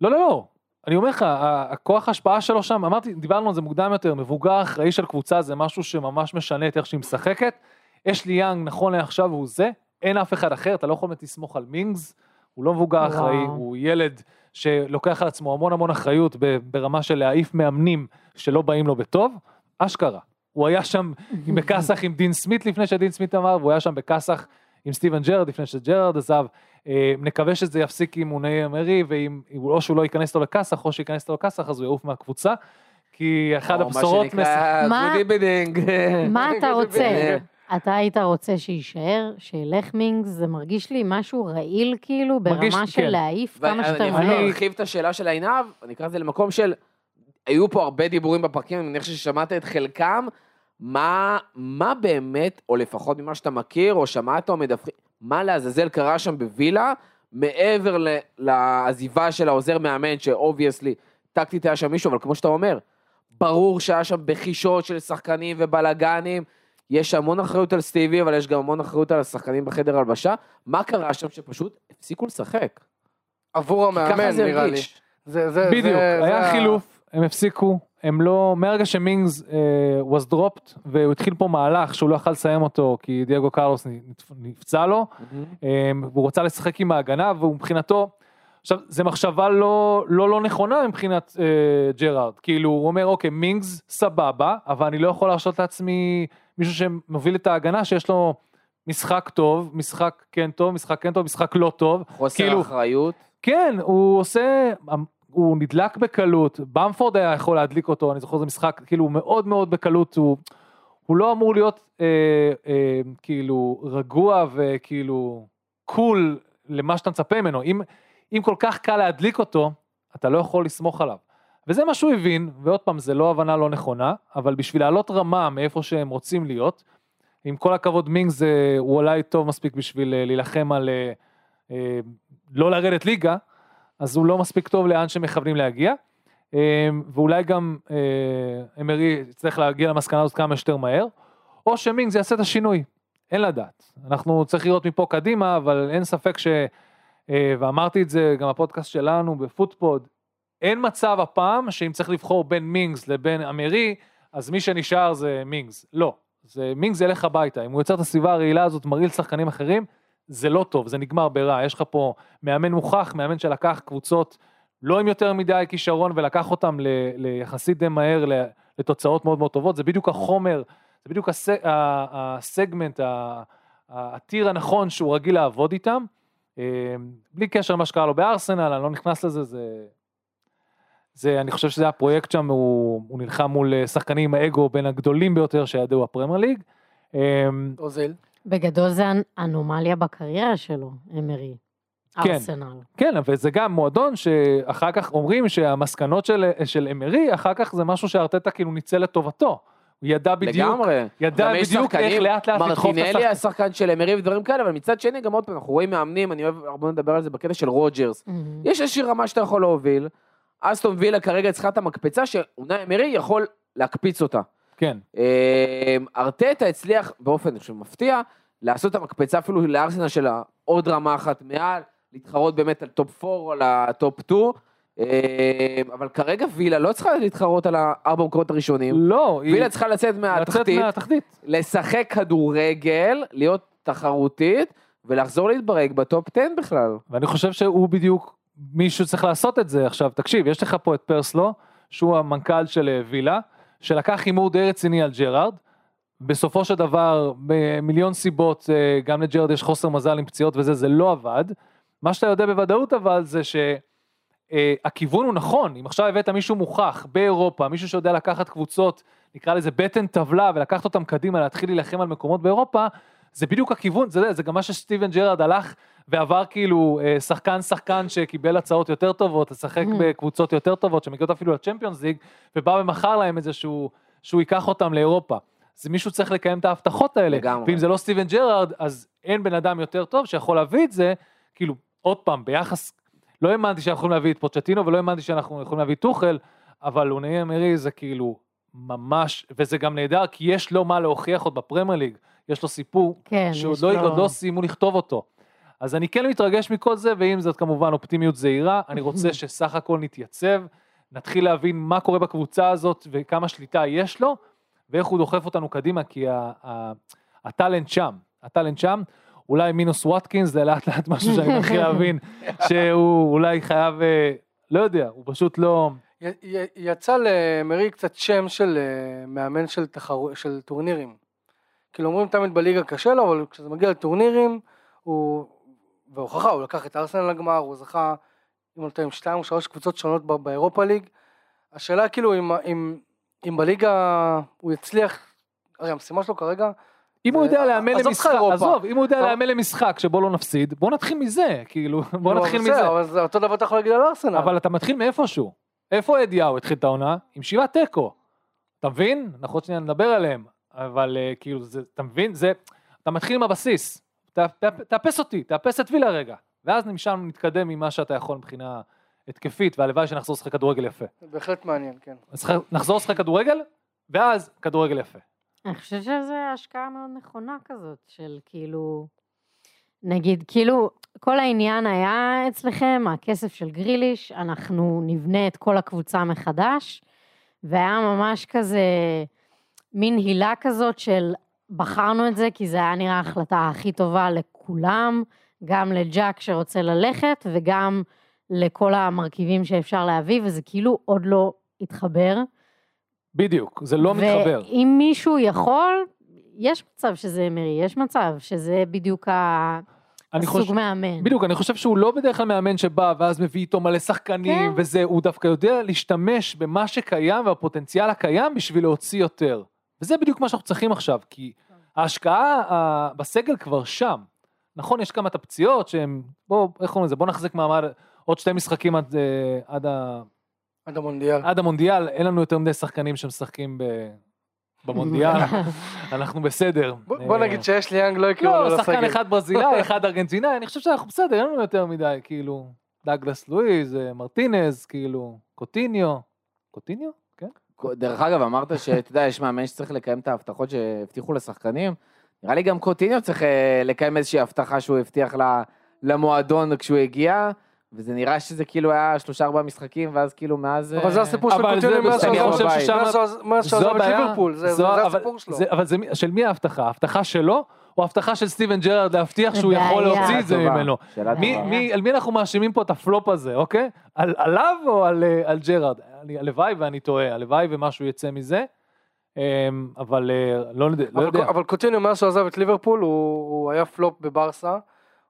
לא, לא, לא. אני אומר לך, הכוח ההשפעה שלו שם, אמרתי, דיברנו על זה מוקדם יותר, מבוגר אחראי של קבוצה זה משהו שממש משנה את איך שהיא משחקת. אשלי יאנג, נכון לעכשיו הוא זה, אין אף אחד אחר, אתה לא יכול באמת לסמוך על מינגס, הוא לא מבוגר וואו. אחראי, הוא ילד שלוקח על עצמו המון המון אחריות ברמה של להעיף מאמנים שלא באים לו בטוב, אשכרה. הוא היה שם עם בכסח עם דין סמית לפני שדין סמית אמר, והוא היה שם בכסח עם סטיבן ג'רארד לפני שג'רארד עזב. אה, נקווה שזה יפסיק עם אונאי אמרי, או שהוא לא ייכנס לו לכסח, או שייכנס לו לכסח, אז הוא יעוף מהקבוצה. כי אחד או הבשורות... מה שנקרא מה- אתה רוצה? אתה היית רוצה שיישאר, שילך מינגס, זה מרגיש לי משהו רעיל כאילו, מרגיש- ברמה של כן. להעיף כמה שיותר יכול מהר. להרחיב את השאלה של עינב, אני אקרא לזה למקום של, היו פה הרבה דיבורים בפרקים, אני מניח ששמעת את חלקם, מה, מה באמת, או לפחות ממה שאתה מכיר, או שמעת או מדווחים, מה לעזאזל קרה שם בווילה, מעבר לעזיבה של העוזר מאמן, ש obviously, טקטית היה שם מישהו, אבל כמו שאתה אומר, ברור שהיה שם בחישות של שחקנים ובלאגנים, יש המון אחריות על סטיבי, אבל יש גם המון אחריות על השחקנים בחדר הלבשה. מה קרה שם שפשוט הפסיקו לשחק? עבור המאמן זה נראה לי. זה, זה, בדיוק, זה, היה זה חילוף, הם הפסיקו, הם לא, מהרגע שמינגס uh, was dropped, והוא התחיל פה מהלך שהוא לא יכל לסיים אותו, כי דייגו קרלוס נפ- נפצע לו, um, והוא רצה לשחק עם ההגנה, והוא מבחינתו, עכשיו, זו מחשבה לא, לא לא נכונה מבחינת uh, ג'רארד, כאילו, הוא אומר, אוקיי, מינגס סבבה, אבל אני לא יכול להרשות לעצמי מישהו שמוביל את ההגנה, שיש לו משחק טוב, משחק כן טוב, משחק כן טוב, משחק לא טוב, חוסר כאילו- אחריות. כן, הוא עושה, הוא נדלק בקלות, במפורד היה יכול להדליק אותו, אני זוכר זה משחק, כאילו הוא מאוד מאוד בקלות, הוא, הוא לא אמור להיות אה, אה, כאילו רגוע וכאילו קול למה שאתה מצפה ממנו, אם, אם כל כך קל להדליק אותו, אתה לא יכול לסמוך עליו. וזה מה שהוא הבין, ועוד פעם, זה לא הבנה לא נכונה, אבל בשביל לעלות רמה מאיפה שהם רוצים להיות, עם כל הכבוד מינגס זה, הוא אולי טוב מספיק בשביל אה, להילחם על אה, אה, לא לרדת ליגה, אז הוא לא מספיק טוב לאן שמכוונים להגיע. אה, ואולי גם אה, אמרי יצטרך להגיע למסקנה הזאת כמה שיותר מהר, או שמינגס יעשה את השינוי. אין לדעת. אנחנו צריך לראות מפה קדימה, אבל אין ספק ש... אה, ואמרתי את זה גם בפודקאסט שלנו בפוטפוד, אין מצב הפעם שאם צריך לבחור בין מינגס לבין אמרי, אז מי שנשאר זה מינגס. לא. זה מינגס ילך הביתה. אם הוא יוצר את הסביבה הרעילה הזאת, מרעיל שחקנים אחרים, זה לא טוב, זה נגמר ברע. יש לך פה מאמן מוכח, מאמן שלקח קבוצות לא עם יותר מדי כישרון ולקח אותם ל- ליחסית די מהר לתוצאות מאוד מאוד טובות. זה בדיוק החומר, זה בדיוק הס- ה- הסגמנט, הטיר הנכון שהוא רגיל לעבוד איתם. אה, בלי קשר למה שקרה לו בארסנל, אני לא נכנס לזה, זה... זה, אני חושב שזה הפרויקט שם, הוא, הוא נלחם מול אה, שחקנים עם האגו בין הגדולים ביותר שידעו הפרמייר ליג. אה, אוזיל. בגדול זה אנ- אנומליה בקריירה שלו, אמרי. כן. ארסנל. כן, אבל זה גם מועדון שאחר כך אומרים שהמסקנות של, של אמרי, אחר כך זה משהו שארטטה כאילו ניצל לטובתו. הוא ידע בדיוק, לגמרי. ידע בדיוק איך לאט לאט לדחוף את מרטינלי השחקן. היה שחקן של אמרי ודברים כאלה, אבל מצד שני גם עוד פעם, אנחנו רואים מאמנים, אני אוהב הרבה לדבר על זה בקטע של רוג'רס. מהמם. יש איזושהי רמה שאתה יכול להוביל, אסטון וילה כרגע צריכה את המקפצה שאונאי אמרי יכול להקפיץ אותה. כן, אה, ארטטה הצליח באופן מפתיע לעשות את המקפצה אפילו לארסנל שלה עוד רמה אחת מעל, להתחרות באמת על טופ 4 או על הטופ 2, אבל כרגע וילה לא צריכה להתחרות על הארבע מקומות הראשונים, לא, היא וילה צריכה לצאת לצאת מהתחתית, מהתחתית. לשחק כדורגל, להיות תחרותית ולחזור להתברג בטופ 10 בכלל. ואני חושב שהוא בדיוק מישהו צריך לעשות את זה. עכשיו, תקשיב, יש לך פה את פרסלו, שהוא המנכ"ל של אה, וילה, שלקח הימור די רציני על ג'רארד. בסופו של דבר, במיליון סיבות, אה, גם לג'רארד יש חוסר מזל עם פציעות וזה, זה לא עבד. מה שאתה יודע בוודאות אבל זה שהכיוון הוא נכון, אם עכשיו הבאת מישהו מוכח באירופה, מישהו שיודע לקחת קבוצות, נקרא לזה בטן טבלה ולקחת אותם קדימה, להתחיל להילחם על מקומות באירופה, זה בדיוק הכיוון, זה, זה גם מה שסטיבן ג'רארד הלך ועבר כאילו אה, שחקן שחקן שקיבל הצעות יותר טובות, לשחק Mm. בקבוצות יותר טובות שמגיעות אפילו לצ'מפיונס ליג, ובא ומכר להם את זה שהוא, שהוא ייקח אותם לאירופה. אז מישהו צריך לקיים את ההבטחות האלה, לגמרי. ואם זה לא סטיבן ג'רארד, אז אין בן אדם יותר טוב שיכול להביא את זה, כאילו, עוד פעם, ביחס, לא האמנתי שאנחנו יכולים להביא את פוצ'טינו, ולא האמנתי שאנחנו יכולים להביא טוחל, אבל אונאי אמרי זה כאילו ממש, וזה גם נהדר, כי יש לו מה להוכיח עוד בפרמייר ליג, יש לו סיפור כן, שעוד לא, עוד לא סיימו לכתוב אותו. אז אני כן מתרגש מכל זה, ועם זאת כמובן אופטימיות זהירה, אני רוצה שסך הכל נתייצב, נתחיל להבין מה קורה בקבוצה הזאת וכמה שליטה יש לו, ואיך הוא דוחף אותנו קדימה, כי הטאלנט שם, הטאלנט שם, אולי מינוס וואטקינס, זה לאט לאט משהו שאני מתחיל להבין, שהוא אולי חייב, אה, לא יודע, הוא פשוט לא, י- י- יצא למרי קצת שם של אה, מאמן של, תחרו, של טורנירים. כאילו אומרים תמיד בליגה קשה לו, אבל כשזה מגיע לטורנירים, הוא, והוכחה, הוא לקח את ארסנל לגמר, הוא זכה, אם אני לא טועה, עם שתיים או שלוש קבוצות שונות באירופה ליג. השאלה כאילו אם, אם, אם בליגה הוא יצליח, הרי המשימה שלו כרגע, אם הוא יודע לאמן למשחק. עזוב, אם הוא יודע אבל- לאמן למשחק שבו לא נפסיד, בוא נתחיל מזה, כאילו, בוא לא, נתחיל מזה. אבל זה אותו דבר אתה יכול להגיד על ארסנל. אבל אתה מתחיל מאיפשהו. איפה אדיהו התחיל את העונה? עם שבעה תיקו. אתה מבין? אנחנו עוד שנייה נדבר עליהם, אבל אה, כאילו, אתה מבין? זה, אתה מתחיל עם הבסיס. תאפס אותי, תאפס את וילה רגע. ואז משם נתקדם ממה שאתה יכול מבחינה התקפית, והלוואי שנחזור לשחק כדורגל יפה. בהחלט מעניין, כן. נחזור לשחק כדורגל, ואז כדורגל יפה. אני חושבת שזו השקעה מאוד נכונה כזאת, של כאילו, נגיד, כאילו, כל העניין היה אצלכם, הכסף של גריליש, אנחנו נבנה את כל הקבוצה מחדש, והיה ממש כזה, מין הילה כזאת של בחרנו את זה, כי זה היה נראה ההחלטה הכי טובה לכולם, גם לג'אק שרוצה ללכת, וגם לכל המרכיבים שאפשר להביא, וזה כאילו עוד לא התחבר. בדיוק, זה לא מתחבר. ואם מישהו יכול, יש מצב שזה אמרי, יש מצב שזה בדיוק ה- אני הסוג חושב, מאמן. בדיוק, אני חושב שהוא לא בדרך כלל מאמן שבא ואז מביא איתו מלא שחקנים כן. וזה, הוא דווקא יודע להשתמש במה שקיים והפוטנציאל הקיים בשביל להוציא יותר. וזה בדיוק מה שאנחנו צריכים עכשיו, כי ההשקעה ה- בסגל כבר שם. נכון, יש כמה את הפציעות שהם, בוא, איך קוראים לזה, בוא נחזיק מעמד עוד שתי משחקים עד, אה, עד, ה, עד המונדיאל. עד המונדיאל, אין לנו יותר מדי שחקנים שמשחקים ב, במונדיאל, אנחנו בסדר. בוא אה, נגיד שיש לי יאנג לא יקראו לו לא, שחקן לסגל. אחד ברזילאי, אחד ארגנטינאי, אני חושב שאנחנו בסדר, אין לנו יותר מדי, כאילו, דאגלס לואיז, אה, מרטינז, כאילו, קוטיניו, קוטיניו? דרך אגב, אמרת שאתה יודע, יש מאמן שצריך לקיים את ההבטחות שהבטיחו לשחקנים. נראה לי גם קוטיניו צריך אה, לקיים איזושהי הבטחה שהוא הבטיח למועדון כשהוא הגיע, וזה נראה שזה כאילו היה שלושה ארבעה משחקים, ואז כאילו מאז... אבל זה אה, הסיפור של אבל זה קוטיניו מאז שהוא עזב- את. ליברפול, זה הסיפור שלו. זה- אבל של מי ההבטחה? ההבטחה שלו, או ההבטחה של סטיבן ג'רארד להבטיח שהוא. יכול להוציא את זה ממנו? על מי אנחנו מאשימים פה את הפלופ הזה, אוקיי? על, עליו או על, אה, על ג'רארד? אני- הלוואי ואני טועה, הלוואי ומשהו יצא מזה, אמ, אבל אה, לא, יודע- לא אבל יודע. אבל קוטיניו מאז שהוא עזב את ליברפול הוא הוא היה פלופ בברסה.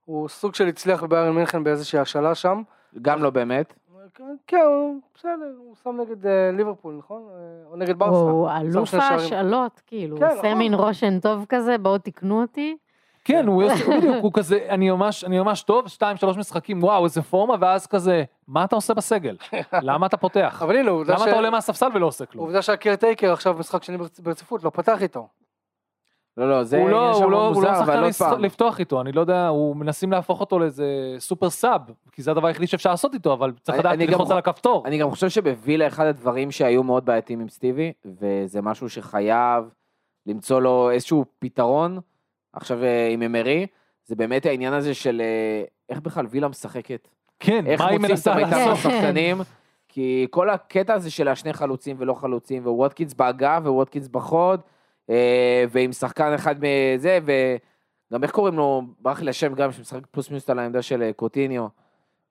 הוא סוג של הצליח בביירן מינכן באיזושהי השאלה שם. גם לא באמת. כן, הוא בסדר, הוא שם נגד אה, ליברפול, נכון? אה, או נגד ברסה. הוא אלוף. ההשאלות, כאילו, כן, הוא עושה נכון. מין רושן טוב כזה, בואו תקנו אותי. כן, הוא יעשה- בדיוק, הוא כזה, אני ממש, אני ממש טוב, שתיים, שלוש משחקים, וואו, איזה פורמה, ואז כזה, מה אתה עושה בסגל? למה אתה פותח? אבל הנה, עובדה למה ש- אתה עולה מהספסל ולא עושה כלום? עובדה שהקרטייקר עכשיו משחק שני ברצ- ברציפות, לא פתח איתו. לא, לא, זה הוא לא, עניין שם הוא לא, הוא מוזר, לא אבל שחקן עוד לס- פעם. לפתוח איתו, אני לא יודע, הוא מנסים להפוך אותו לאיזה סופר סאב, כי זה הדבר היחידי שאפשר לעשות איתו, אבל צריך לדעת ללחוץ חו- על הכפתור. אני גם חושב שבווילה אחד הדברים שהיו מאוד בעייתיים עם סטיבי, וזה משהו שחייב למצוא לו איזשהו פתרון, עכשיו אה, עם אמרי, זה באמת העניין הזה של אה, איך בכלל וילה משחקת. כן, איך מה היא מוצאים את מנסה המיטב לעשות? לעשות? מהשחקנים, כי כל הקטע הזה של השני חלוצים ולא חלוצים, וווטקינס באגף וווטקינס בחוד, ועם שחקן אחד מזה, וגם איך קוראים לו, ברח לי השם גם, שמשחק פלוס מינוס על העמדה של אה, קוטיניו.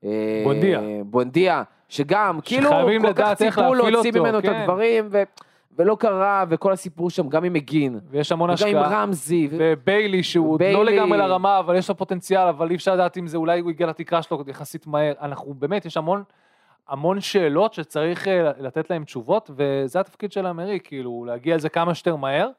אה, בונדיה. בונדיה, שגם, כאילו, כל כך ציפו להוציא ממנו את כן. הדברים, ו- ולא קרה, וכל הסיפור שם, גם עם מגין, ויש המון וגם עם השקעה. רמזי, וביילי שהוא עוד לא ביילי. לגמרי לרמה, אבל יש לו פוטנציאל, אבל אי אפשר לדעת אם זה, אולי הוא הגיע לתקרה שלו יחסית מהר. אנחנו באמת, יש המון, המון שאלות שצריך אה, לתת להם תשובות, וזה התפקיד של האמרי, כאילו, להגיע לזה כמה שיותר מהר,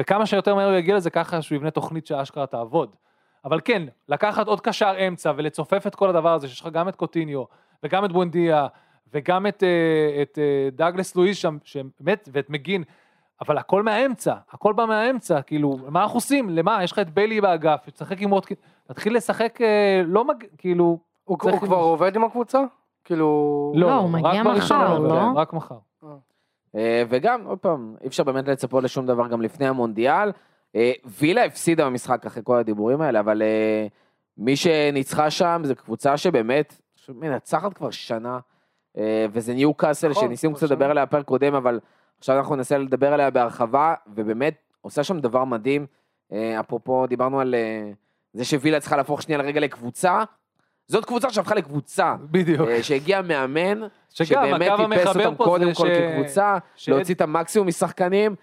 וכמה שיותר מהר הוא יגיע לזה ככה שהוא יבנה תוכנית שאשכרה תעבוד. אבל כן, לקחת עוד קשר אמצע ולצופף את כל הדבר הזה, שיש לך גם את קוטיניו, וגם את בונדיה, וגם את, אה, את אה, דאגלס לואיז שם, שבאמת, ואת מגין, אבל הכל מהאמצע, הכל בא מהאמצע, כאילו, מה אנחנו עושים? למה? יש לך את ביילי באגף, תשחק עם ווטקין, תתחיל לשחק, אה, לא מג... כאילו... הוא הוא כבר עובד עם הקבוצה? כאילו... לא, הוא רק מגיע מחר, הוא לא? רק מחר. אה, וגם, עוד פעם, אי אפשר באמת לצפות לשום דבר גם לפני המונדיאל. אה, וילה הפסידה במשחק אחרי כל הדיבורים האלה, אבל אה, מי שניצחה שם זה קבוצה שבאמת מנצחת כבר שנה, וזה ניו קאסל, נכון, שניסינו כבר קצת לדבר. עליה בפרק קודם, אבל עכשיו אנחנו ננסה לדבר עליה בהרחבה, ובאמת עושה שם דבר מדהים. אפרופו, דיברנו על זה שווילה צריכה להפוך שנייה לרגע לקבוצה. זאת קבוצה שהפכה לקבוצה, בדיוק. אה, שהגיע מאמן, שבאמת טיפס אותם קודם כל כקבוצה, להוציא את המקסימום משחקנים,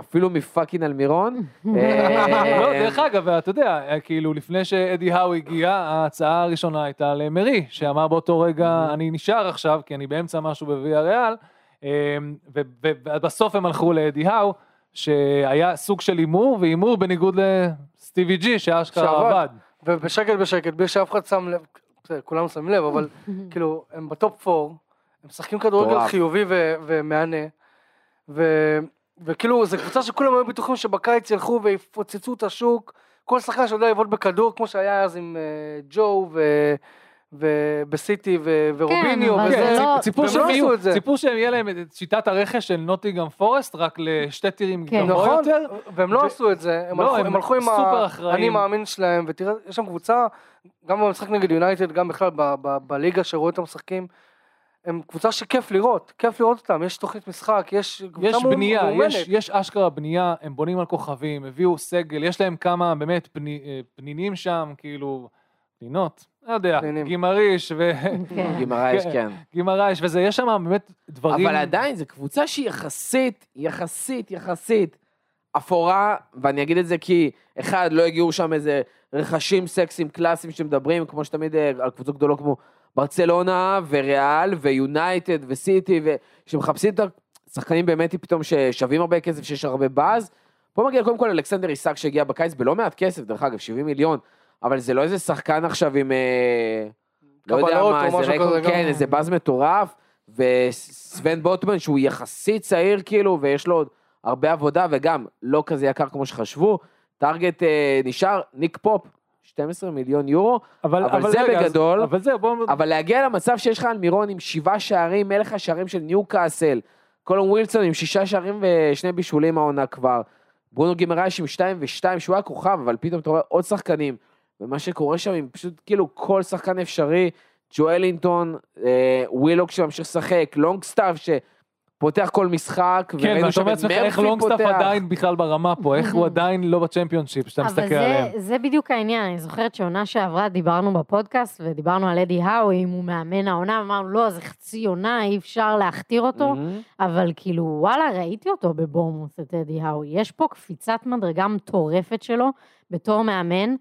אפילו מפאקינג אלמירון. לא, אה, דרך אגב, אתה יודע, כאילו לפני שאדי האו הגיע, ההצעה הראשונה הייתה למרי, שאמר באותו רגע, אני נשאר עכשיו, כי אני באמצע משהו בוויה ריאל, אמ, ובסוף הם הלכו לאדי האו, שהיה סוג של הימור, והימור בניגוד לסטיבי ג'י, שאשכרה. עבד. ובשקט בשקט, בלי שאף אחד שם לב, בסדר, כולם שמים לב, אבל כאילו, הם בטופ 4, הם משחקים כדורגל. חיובי ו- ומהנה, ו- וכאילו, זו קבוצה שכולם היו בטוחים שבקיץ ילכו ויפוצצו את השוק, כל שחקן שיודע לבעוט בכדור, כמו שהיה אז עם אה, ג'ו ו- ובסיטי ו- ורוביניו, אבל וזה, זה לא- ציפו והם שהם לא יהיו, את. ציפו שהם יהיה להם את שיטת הרכש של נוטיגם פורסט, רק לשתי טירים כן. גבוה נכון, יותר. והם לא ו- עשו את זה, הם לא, הלכו- הם הם הלכו עם סופר ה... אחראים. אני מאמין שלהם, ותראה, יש שם קבוצה, גם במשחק נגד יונייטד, גם בכלל ב- ב- בליגה שרואה אותם משחקים, הם קבוצה שכיף לראות, כיף לראות אותם, יש תוכנית משחק, יש קבוצה יש בנייה, מאומנת. יש, יש אשכרה בנייה, הם בונים על כוכבים, הביאו סגל, יש להם כמה באמת פני, אה, פנינים שם, כאילו, פנינות, לא יודע, פנינים. גימריש כן. גימרייש, כן. כן. וגימרייש, וזה, יש שם באמת דברים... אבל עדיין, זו קבוצה שהיא יחסית, יחסית, יחסית אפורה, ואני אגיד את זה כי, אחד, לא הגיעו שם איזה רכשים סקסיים קלאסיים שמדברים, כמו שתמיד אה, על קבוצות גדולות כמו ברצלונה וריאל ויונייטד וסיטי, ושמחפשים את השחקנים באמת פתאום ששווים הרבה כסף, שיש הרבה באז. פה מגיע קודם כל אלכסנדר איסק שהגיע בקיץ בלא מעט כסף, דרך אגב, 70 מיליון, אבל זה לא איזה שחקן עכשיו עם... אה, לא יודע מה, איזה רקורד. כן, איזה באז מטורף, וסוון בוטמן שהוא יחסית צעיר כאילו, ויש לו עוד הרבה עבודה, וגם לא כזה יקר כמו שחשבו. טארגט אה, נשאר, ניק פופ, 12 מיליון יורו, אבל זה רגע, אז- בגדול. אבל להגיע למצב שיש לך אלמירון עם שבעה שערים, מלך השערים של ניו קאסל, קאלום ווילסון עם שישה שערים ושני בישולים העונה כבר, ברונו גימרייש עם 2 ו-2, שהוא היה כוכב, אבל פתאום אתה רואה עוד שחקנים, ומה שקורה שם עם פשוט כאילו כל שחקן אפשרי, ג'ואלינטון, אה, ווילוק שממשיך לשחק, לונגסטאב שפותח כל משחק, כן, וראינו ואתה את לעצמך איך לונגסטאפ. עדיין בכלל ברמה פה, איך הוא עדיין לא בצ'מפיונשיפ, שאתה אבל מסתכל זה, עליהם. זה בדיוק העניין, אני זוכרת שעונה שעברה דיברנו בפודקאסט ודיברנו על אדי האו, אם הוא מאמן העונה, אמרנו, לא, זה חצי עונה, אי אפשר להכתיר אותו. אבל כאילו, וואלה, ראיתי אותו בבורמוס, את אדי האו. יש פה קפיצת מדרגה מטורפת שלו בתור מאמן,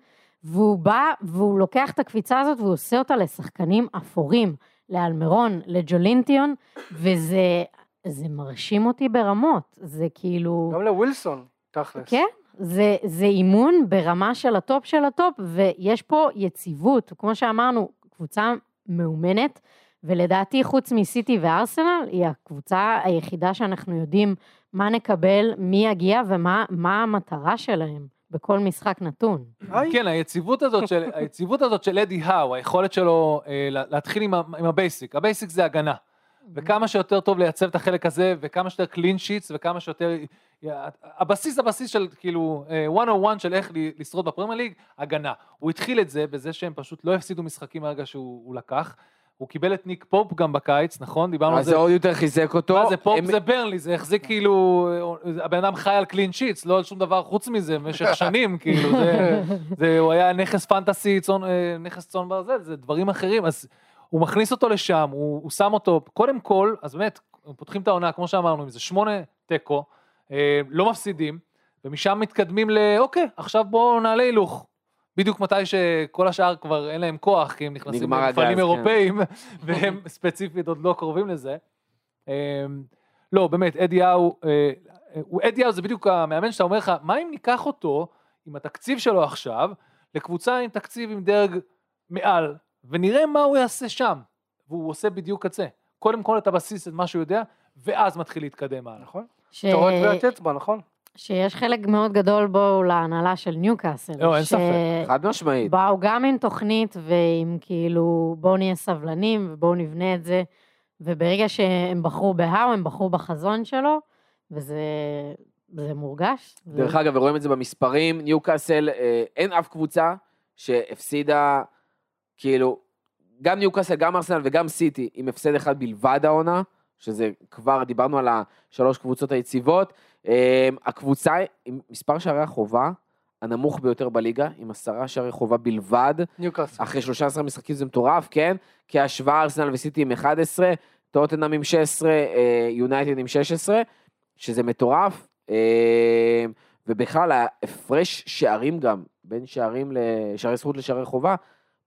והוא בא והוא לוקח את הקפיצה הזאת והוא עושה אותה לשחקנים אפורים, לאלמרון, לג'ולינטיון, וזה זה מרשים אותי ברמות. זה כאילו... גם לווילסון, תכלס. כן, זה, זה אימון ברמה של הטופ של הטופ, ויש פה יציבות. כמו שאמרנו, קבוצה מאומנת, ולדעתי, חוץ מסיטי וארסנל, היא הקבוצה היחידה שאנחנו יודעים מה נקבל, מי יגיע ומה מה המטרה שלהם בכל משחק נתון. כן, היציבות הזאת של, היציבות הזאת של אדי האו, היכולת שלו אה, לה- להתחיל עם, עם ה basic. ה basic זה הגנה. וכמה שיותר טוב לייצב את החלק הזה, וכמה שיותר clean sheets, וכמה שיותר... הבסיס, הבסיס של כאילו, אה, 101 של איך ל- לשרוד בפרמייר ליג, הגנה. הוא התחיל את זה בזה שהם פשוט לא הפסידו משחקים מהרגע שהוא הוא לקח. הוא קיבל את ניק פופ גם בקיץ, נכון? דיברנו על אז זה. זה עוד יותר חיזק אותו. מה זה פופ הם- זה ברנלי, זה החזיק כאילו, הבן אדם חי על clean sheets, לא על שום דבר חוץ מזה במשך שנים, כאילו, זה, זה, הוא היה נכס פנטסי, צאן, אה, נכס צאן ברזל, זה דברים אחרים, אז הוא מכניס אותו לשם, הוא, הוא שם אותו, קודם כל, אז באמת, פותחים את העונה, כמו שאמרנו, אם זה שמונה תיקו, אה, לא מפסידים, ומשם מתקדמים ל, אוקיי, עכשיו בואו נעלה הילוך. בדיוק מתי שכל השאר כבר אין להם כוח, כי הם נכנסים למפעלים כן. אירופאים, והם ספציפית עוד לא קרובים לזה. אמ, לא, באמת, אדי האו, אה, אדי האו זה בדיוק המאמן שאתה אומר לך, מה אם ניקח אותו עם התקציב שלו עכשיו, לקבוצה עם תקציב עם דרג מעל, ונראה מה הוא יעשה שם. והוא עושה בדיוק את זה. קודם כל את הבסיס, את מה שהוא יודע, ואז מתחיל להתקדם הלאה. נכון. ש... אתה רואה טביעת אצבע, נכון? שיש חלק מאוד גדול בו להנהלה של ניוקאסל. לא, אין ספק. חד משמעית. באו גם עם תוכנית ועם כאילו, בואו נהיה סבלנים ובואו נבנה את זה. וברגע שהם בחרו בהאו, הם בחרו בחזון שלו, וזה זה מורגש. דרך אגב, ורואים את זה במספרים, ניוקאסל, אה, אין אף קבוצה שהפסידה, כאילו, גם ניוקאסל, גם ארסנל וגם סיטי, עם הפסד אחד בלבד העונה, שזה כבר, דיברנו על השלוש קבוצות היציבות. אה, הקבוצה עם מספר שערי החובה, הנמוך ביותר בליגה, עם עשרה שערי חובה בלבד, ניוקאסל. אחרי 13 משחקים זה מטורף, כן? כהשוואה ארסנל וסיטי עם 11, טוטנאם עם 16, אה, יונייטד עם 16, שזה מטורף. אה, ובכלל, ההפרש שערים גם, בין שערים לשערי זכות לשערי חובה,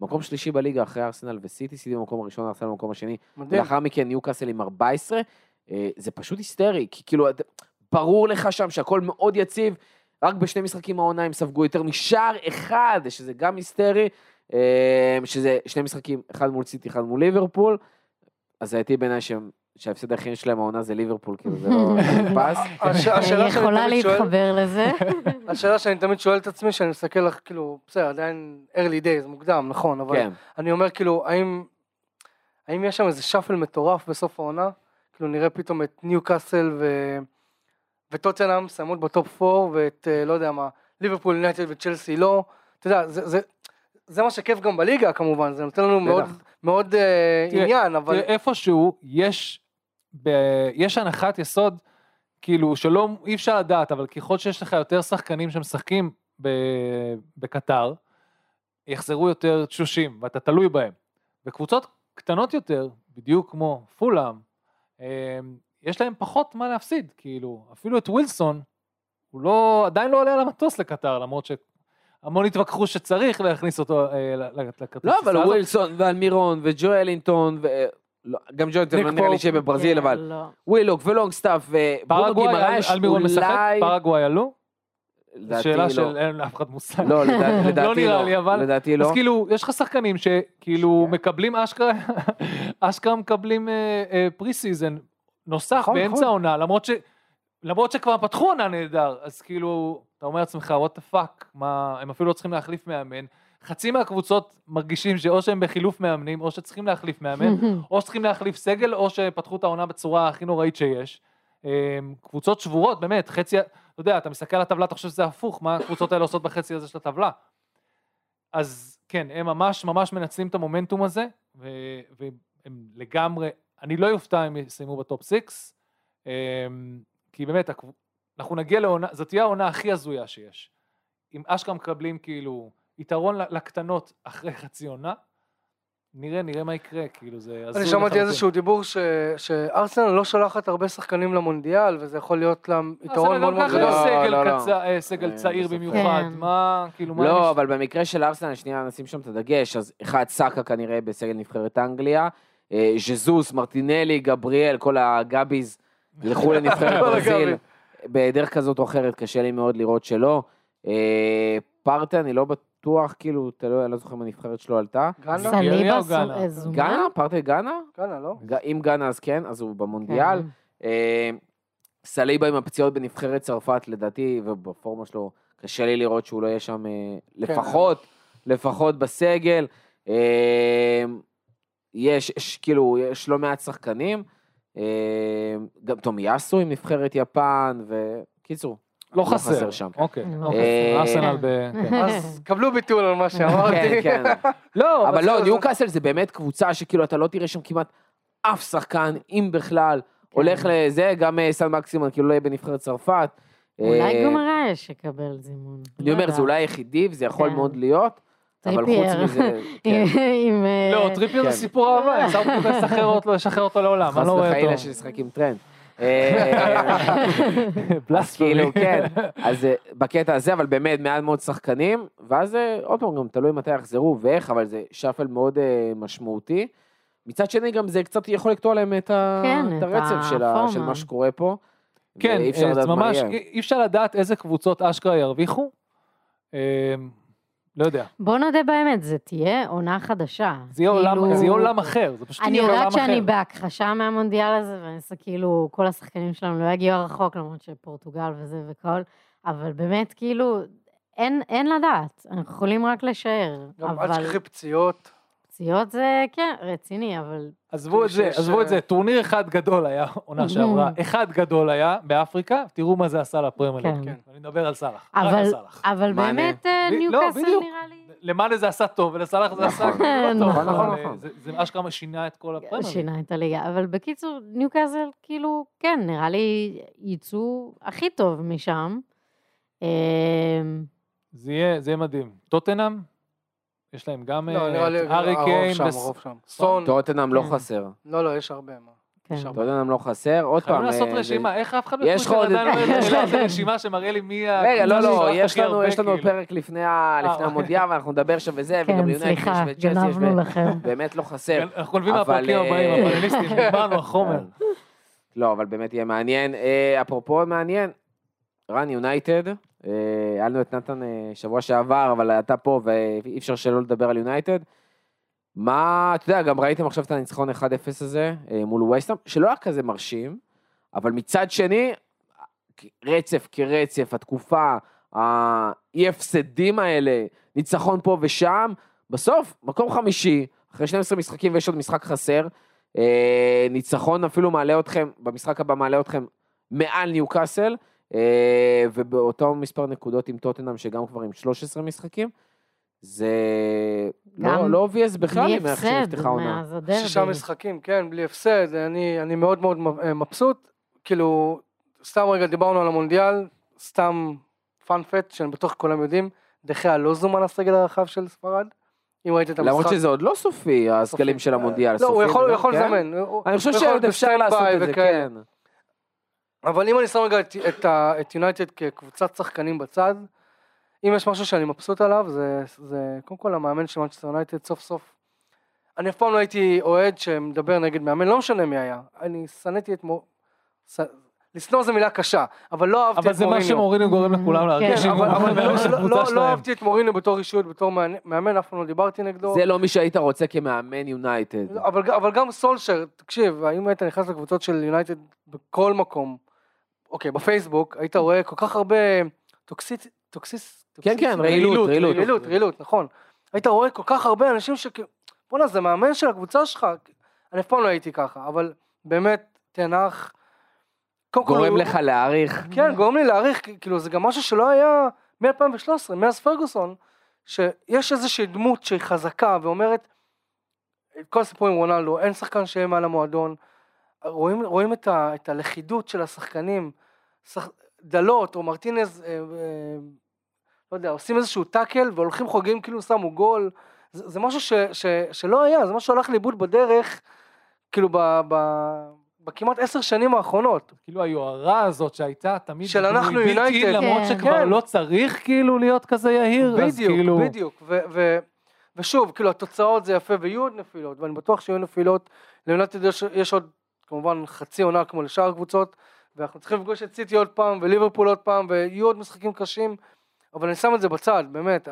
מקום שלישי בליגה אחרי ארסנל וסיטי, סיטי במקום הראשון, ארסנל במקום השני, מדהים. ולאחר מכן ניוקאסל עם 14, אה, זה פשוט היסטרי, כי כאילו, ברור לך שם שהכל מאוד יציב, רק בשני משחקים העונה הם ספגו יותר משער אחד, שזה גם היסטרי, אה, שזה שני משחקים, אחד מול סיטי, אחד מול ליברפול, אז הייתי בעיניי שהם- שההפסד היחיד שלהם העונה זה ליברפול, כאילו זה לא השאלה אני יכולה להתחבר לזה. השאלה שאני תמיד שואל את עצמי, שאני מסתכל לך, כאילו, בסדר, עדיין early days, מוקדם, נכון, אבל כן, אני אומר, כאילו, האם, יש שם איזה shuffle מטורף בסוף העונה? כאילו, נראה פתאום את ניוקאסל ו... וטוטנאם מסיימות בטופ 4, ואת, אה, לא יודע מה, ליברפול, יונייטד וצ'לסי לא. אתה יודע, זה, זה, זה מה שכיף גם בליגה כמובן, זה נותן לנו מאוד. מאוד אה, תראה, עניין, אבל... תראה, איפשהו יש, ב, יש הנחת יסוד, כאילו, שלא, אי אפשר לדעת, אבל ככל שיש לך יותר שחקנים שמשחקים ב, בקטר, יחזרו יותר תשושים, ואתה תלוי בהם. וקבוצות קטנות יותר, בדיוק כמו פולאם, אה, יש להם פחות מה להפסיד, כאילו, אפילו את ווילסון, הוא לא, עדיין לא עולה על המטוס לקטר, למרות שהמון התווכחו שצריך להכניס אותו אה, ל- ל- לכרטיס. לא, אבל טיסה הזאת. ווילסון ואלמירון וג'ואלינטון, ו... לא, גם לא נראה לי פופ. שיהיה בברזיל, כן, אבל לא. ווילוק ולונגסטאפ וברונו גימרש, מירון? אולי... פרגוואי עלו? לדעתי שאלה לא. של אין לאף אחד מושג. לא, לדע- לדעתי נראה לא. לי, אבל- לדעתי לא. אז כאילו, יש לך שחקנים שכאילו מקבלים אשכרה, אשכרה מקבלים pre-season נוסף נכון, באמצע נכון. העונה, למרות ש... למרות שכבר פתחו עונה נהדר, אז כאילו, אתה אומר לעצמך, what the fuck, מה, הם אפילו לא צריכים להחליף מאמן. חצי מהקבוצות מרגישים שאו שהם בחילוף מאמנים, או שצריכים להחליף מאמן, או שצריכים להחליף סגל, או שפתחו את העונה בצורה הכי נוראית שיש. אה, קבוצות שבורות, באמת, חצי, אתה יודע, אתה מסתכל על הטבלה, אתה חושב שזה הפוך, מה הקבוצות האלה עושות בחצי הזה של הטבלה. אז כן, הם ממש ממש מנצלים את המומנטום הזה, והם לגמרי, אני לא אופתע אם יסיימו בטופ 6, כי באמת, אנחנו נגיע לעונה, זאת תהיה העונה הכי הזויה שיש. אם אשכרה מקבלים כאילו יתרון לקטנות אחרי חצי עונה, נראה, נראה מה יקרה, כאילו זה הזוי אני שמעתי. איזשהו דיבור ש- שארסנל לא שולחת הרבה שחקנים למונדיאל, וזה יכול להיות להם יתרון ארסנל מאוד גם מאוד ככה גדול. יש לא, סגל לא, לא. קצר- אה, סגל אין צעיר. במיוחד, כן. מה, כאילו, מה... לא, יש- אבל במקרה של ארסנל, שנייה נשים שם את הדגש, אז אחד סאקה כנראה בסגל נבחרת אנגליה, אה, ז'זוס, מרטינלי, גבריאל, כל הגביז ילכו לנבחרת ברזיל. בדרך כזאת או אחרת, קשה לי מאוד לראות שלא. אה, פרטה, אני לא בטוח, כאילו, תלוי, אני לא זוכר אם הנבחרת שלו עלתה. גאנה? סליבה או גאנה? סו- זומן? גאנה? פרטה גאנה? גאנה, לא? אם גאנה אז כן, אז הוא במונדיאל. כן. אה, סליבה עם הפציעות בנבחרת צרפת, לדעתי, ובפורמה שלו, קשה לי לראות שהוא לא יהיה שם אה, לפחות, לפחות בסגל. אה, יש, יש, כאילו, יש לא מעט שחקנים. אה, גם טומיאסו עם נבחרת יפן, וקיצור, לא חסר. שם. אוקיי, לא אוקיי. חסר. ארסנל ב... כן. אז קבלו ביטול על מה שאמרתי. כן, כן. לא, אבל לא, ניוקאסל זה באמת קבוצה שכאילו אתה לא תראה שם כמעט אף שחקן, אם בכלל, כן. הולך לזה, גם אה, סן מקסימון כאילו לא יהיה בנבחרת צרפת. אולי אה, גימרש יקבל זימון. אני אומר, זה אולי היחידי, וזה יכול כן. מאוד להיות, אבל חוץ טריפייר. מזה, כן. עם... אה, לא, טריפייר כן. זה סיפור אהבה, סאות'גייט לשחרר אותו, לשחרר אותו לעולם, חס אני לא רואה וחלילה אותו. שנשחק עם טרנד. אה. כאילו, כן, אז אה, בקטע הזה, אבל באמת מעט מאוד שחקנים, ואז עוד פעם, גם תלוי מתי יחזרו ואיך, אבל זה shuffle מאוד משמעותי. מצד שני, גם זה קצת יכול לקטוע להם את כן, הרצף של מה שקורה פה. כן, ואי אפשר לדעת זה מה ממש, יהיה. אי אפשר לדעת איזה קבוצות אשכרה ירוויחו. לא יודע, בוא נודה באמת, זה תהיה עונה חדשה. זה יהיה עולם- כאילו, זה יהיה עולם אחר, זה פשוט אני יהיה עולם יודעת שאני אחר. בהכחשה מהמונדיאל הזה, ואני עושה כאילו, כל השחקנים שלנו לא יגיעו רחוק, למרות שפורטוגל וזה וכל, אבל באמת, כאילו, אין, אין לדעת, אנחנו יכולים רק לשער. גם אל אבל תשכחי פציעות. פציעות זה, כן, רציני, אבל עזבו את זה, עזבו את זה, טורניר אחד גדול היה עונה שעברה, אחד גדול היה באפריקה, תראו מה זה עשה לפרמייר ליג. כן. אני מדבר על סאלח, רק על אבל, סאלח. אבל. באמת אה, לא, ניוקאסל. נראה לי... למאנה זה עשה טוב ולסאלח זה עשה. כאילו טוב, נכון, נכון, אה. זה- אשכרה שינה את כל הפרמייר ליג. שינה את הליגה, אבל בקיצור, ניוקאסל, כאילו, כן, נראה לי יצאו הכי טוב משם. זה יהיה זה יהיה מדהים. טוטנאם, יש להם גם לא, אה, קיין, שם. סון, טוטנאם לא כן. חסר. לא, לא, יש הרבה. מה. כן. יש הרבה. טוטנאם לא חסר. עוד פעם, חייבים לעשות אה, רשימה, איך אף אחד יש לך עוד עדיין לא רשימה שמראה לי מי ה... רגע, לא, לא, יש לנו. פרק לפני ה- לפני. המונדיאל, ואנחנו נדבר שם וזה, וגם כן, ליונייטד סליחה, יש וצ'לסי. באמת לא חסר. אנחנו אבל, מהפרקים אה, הבאים, הפאנליסטים, נגמרנו החומר. לא, אבל באמת יהיה מעניין. אה, אפרופו מעניין, רן יונייטד, אה, היה לנו את נתן אה, שבוע שעבר, אבל אתה פה ואי אפשר שלא לדבר על יונייטד. מה, אתה יודע, גם ראיתם עכשיו את הניצחון 1-0 הזה אה, מול ווסטהאם, שלא היה כזה מרשים, אבל מצד שני, רצף כרצף, התקופה, האי הפסדים האלה, ניצחון פה ושם, בסוף, מקום חמישי, אחרי 12 משחקים ויש עוד משחק חסר, אה, ניצחון אפילו מעלה אתכם, במשחק הבא מעלה אתכם מעל ניוקאסל, אה, ובאותו מספר נקודות עם טוטנאם, שגם כבר עם 13 משחקים, זה לא, גם לא בכלל בלי עם איך הפסד שנפתחה הדרבי. שישה משחקים, כן, בלי הפסד, אני, אני מאוד מאוד מבסוט, כאילו, סתם רגע דיברנו על המונדיאל, סתם פאנפט, שאני בטוח כולם יודעים, דחיה לא זומן לסגל הרחב של ספרד, אם ראית את המשחק. למרות שזה עוד לא סופי, הסגלים של המונדיאל. לא, הוא סופי, יכול, לא? כן? לזמן. אני חושב שעוד אפשר לעשות את זה. כן. אבל אם אני שם רגע את- יונייטד כקבוצת שחקנים בצד, אם יש משהו שאני מבסוט עליו, זה, זה קודם כל המאמן של מנצ'סטר יונייטד סוף סוף. אני אף פעם לא הייתי אוהד שמדבר נגד מאמן, לא משנה מי היה. אני שנאתי את מו... ש... לשנוא זו מילה קשה, אבל לא אהבתי אבל את זה מה מוריניו. שמוריניו גורם לכולם להרגיש. כן, אבל, אבל מאמן לא, לא, לא, לא. אהבתי את מוריניו בתור אישיות, בתור מאמן, אף פעם לא דיברתי נגדו. זה לא מי שהיית רוצה כמאמן יונייטד. אבל, אבל גם סולשר, תקשיב, אם היית נכנס לקבוצות של יונייטד בכל מקום, אוקיי, בפייסבוק, היית רואה כל כך הרבה toxic, toxic, כן, כן, רעילות, רעילות. רעילות, רעילות, נכון. היית רואה כל כך הרבה אנשים שכאילו, בואנה, זה מאמן של הקבוצה שלך. אני אף פעם לא הייתי ככה, אבל באמת, תנח, גורם לך להעריך. כן, גורם לי להעריך, כאילו זה גם משהו שלא היה מ-2013, מאז פרגוסון, שיש איזושהי דמות שהיא חזקה ואומרת, כל הסיפור עם רונלדו, אין שחקן שיהיה מעל המועדון, רואים, רואים את, ה, את הלכידות של השחקנים, שח, דלות או מרטינז, אה, אה, לא יודע, עושים איזשהו טאקל והולכים חוגגים כאילו שמו גול, זה, זה משהו ש, ש, שלא היה, זה משהו שהלך לאיבוד בדרך, כאילו ב, ב, בכמעט עשר שנים האחרונות. כאילו היוהרה הזאת שהייתה תמיד של אנחנו United. למרות כן. שכבר כן. לא צריך כאילו להיות כזה יהיר, אז בדיוק, כאילו... בדיוק, ו, ו, ושוב, כאילו התוצאות זה יפה ויהיו עוד נפילות, ואני בטוח שיהיו נפילות, ליונתד יש, יש עוד כמובן חצי עונה כמו לשאר הקבוצות, ואנחנו צריכים לפגוש את סיטי עוד פעם, וליברפול עוד פעם, ויהיו עוד משחקים קשים, אבל אני שם את זה בצד, באמת,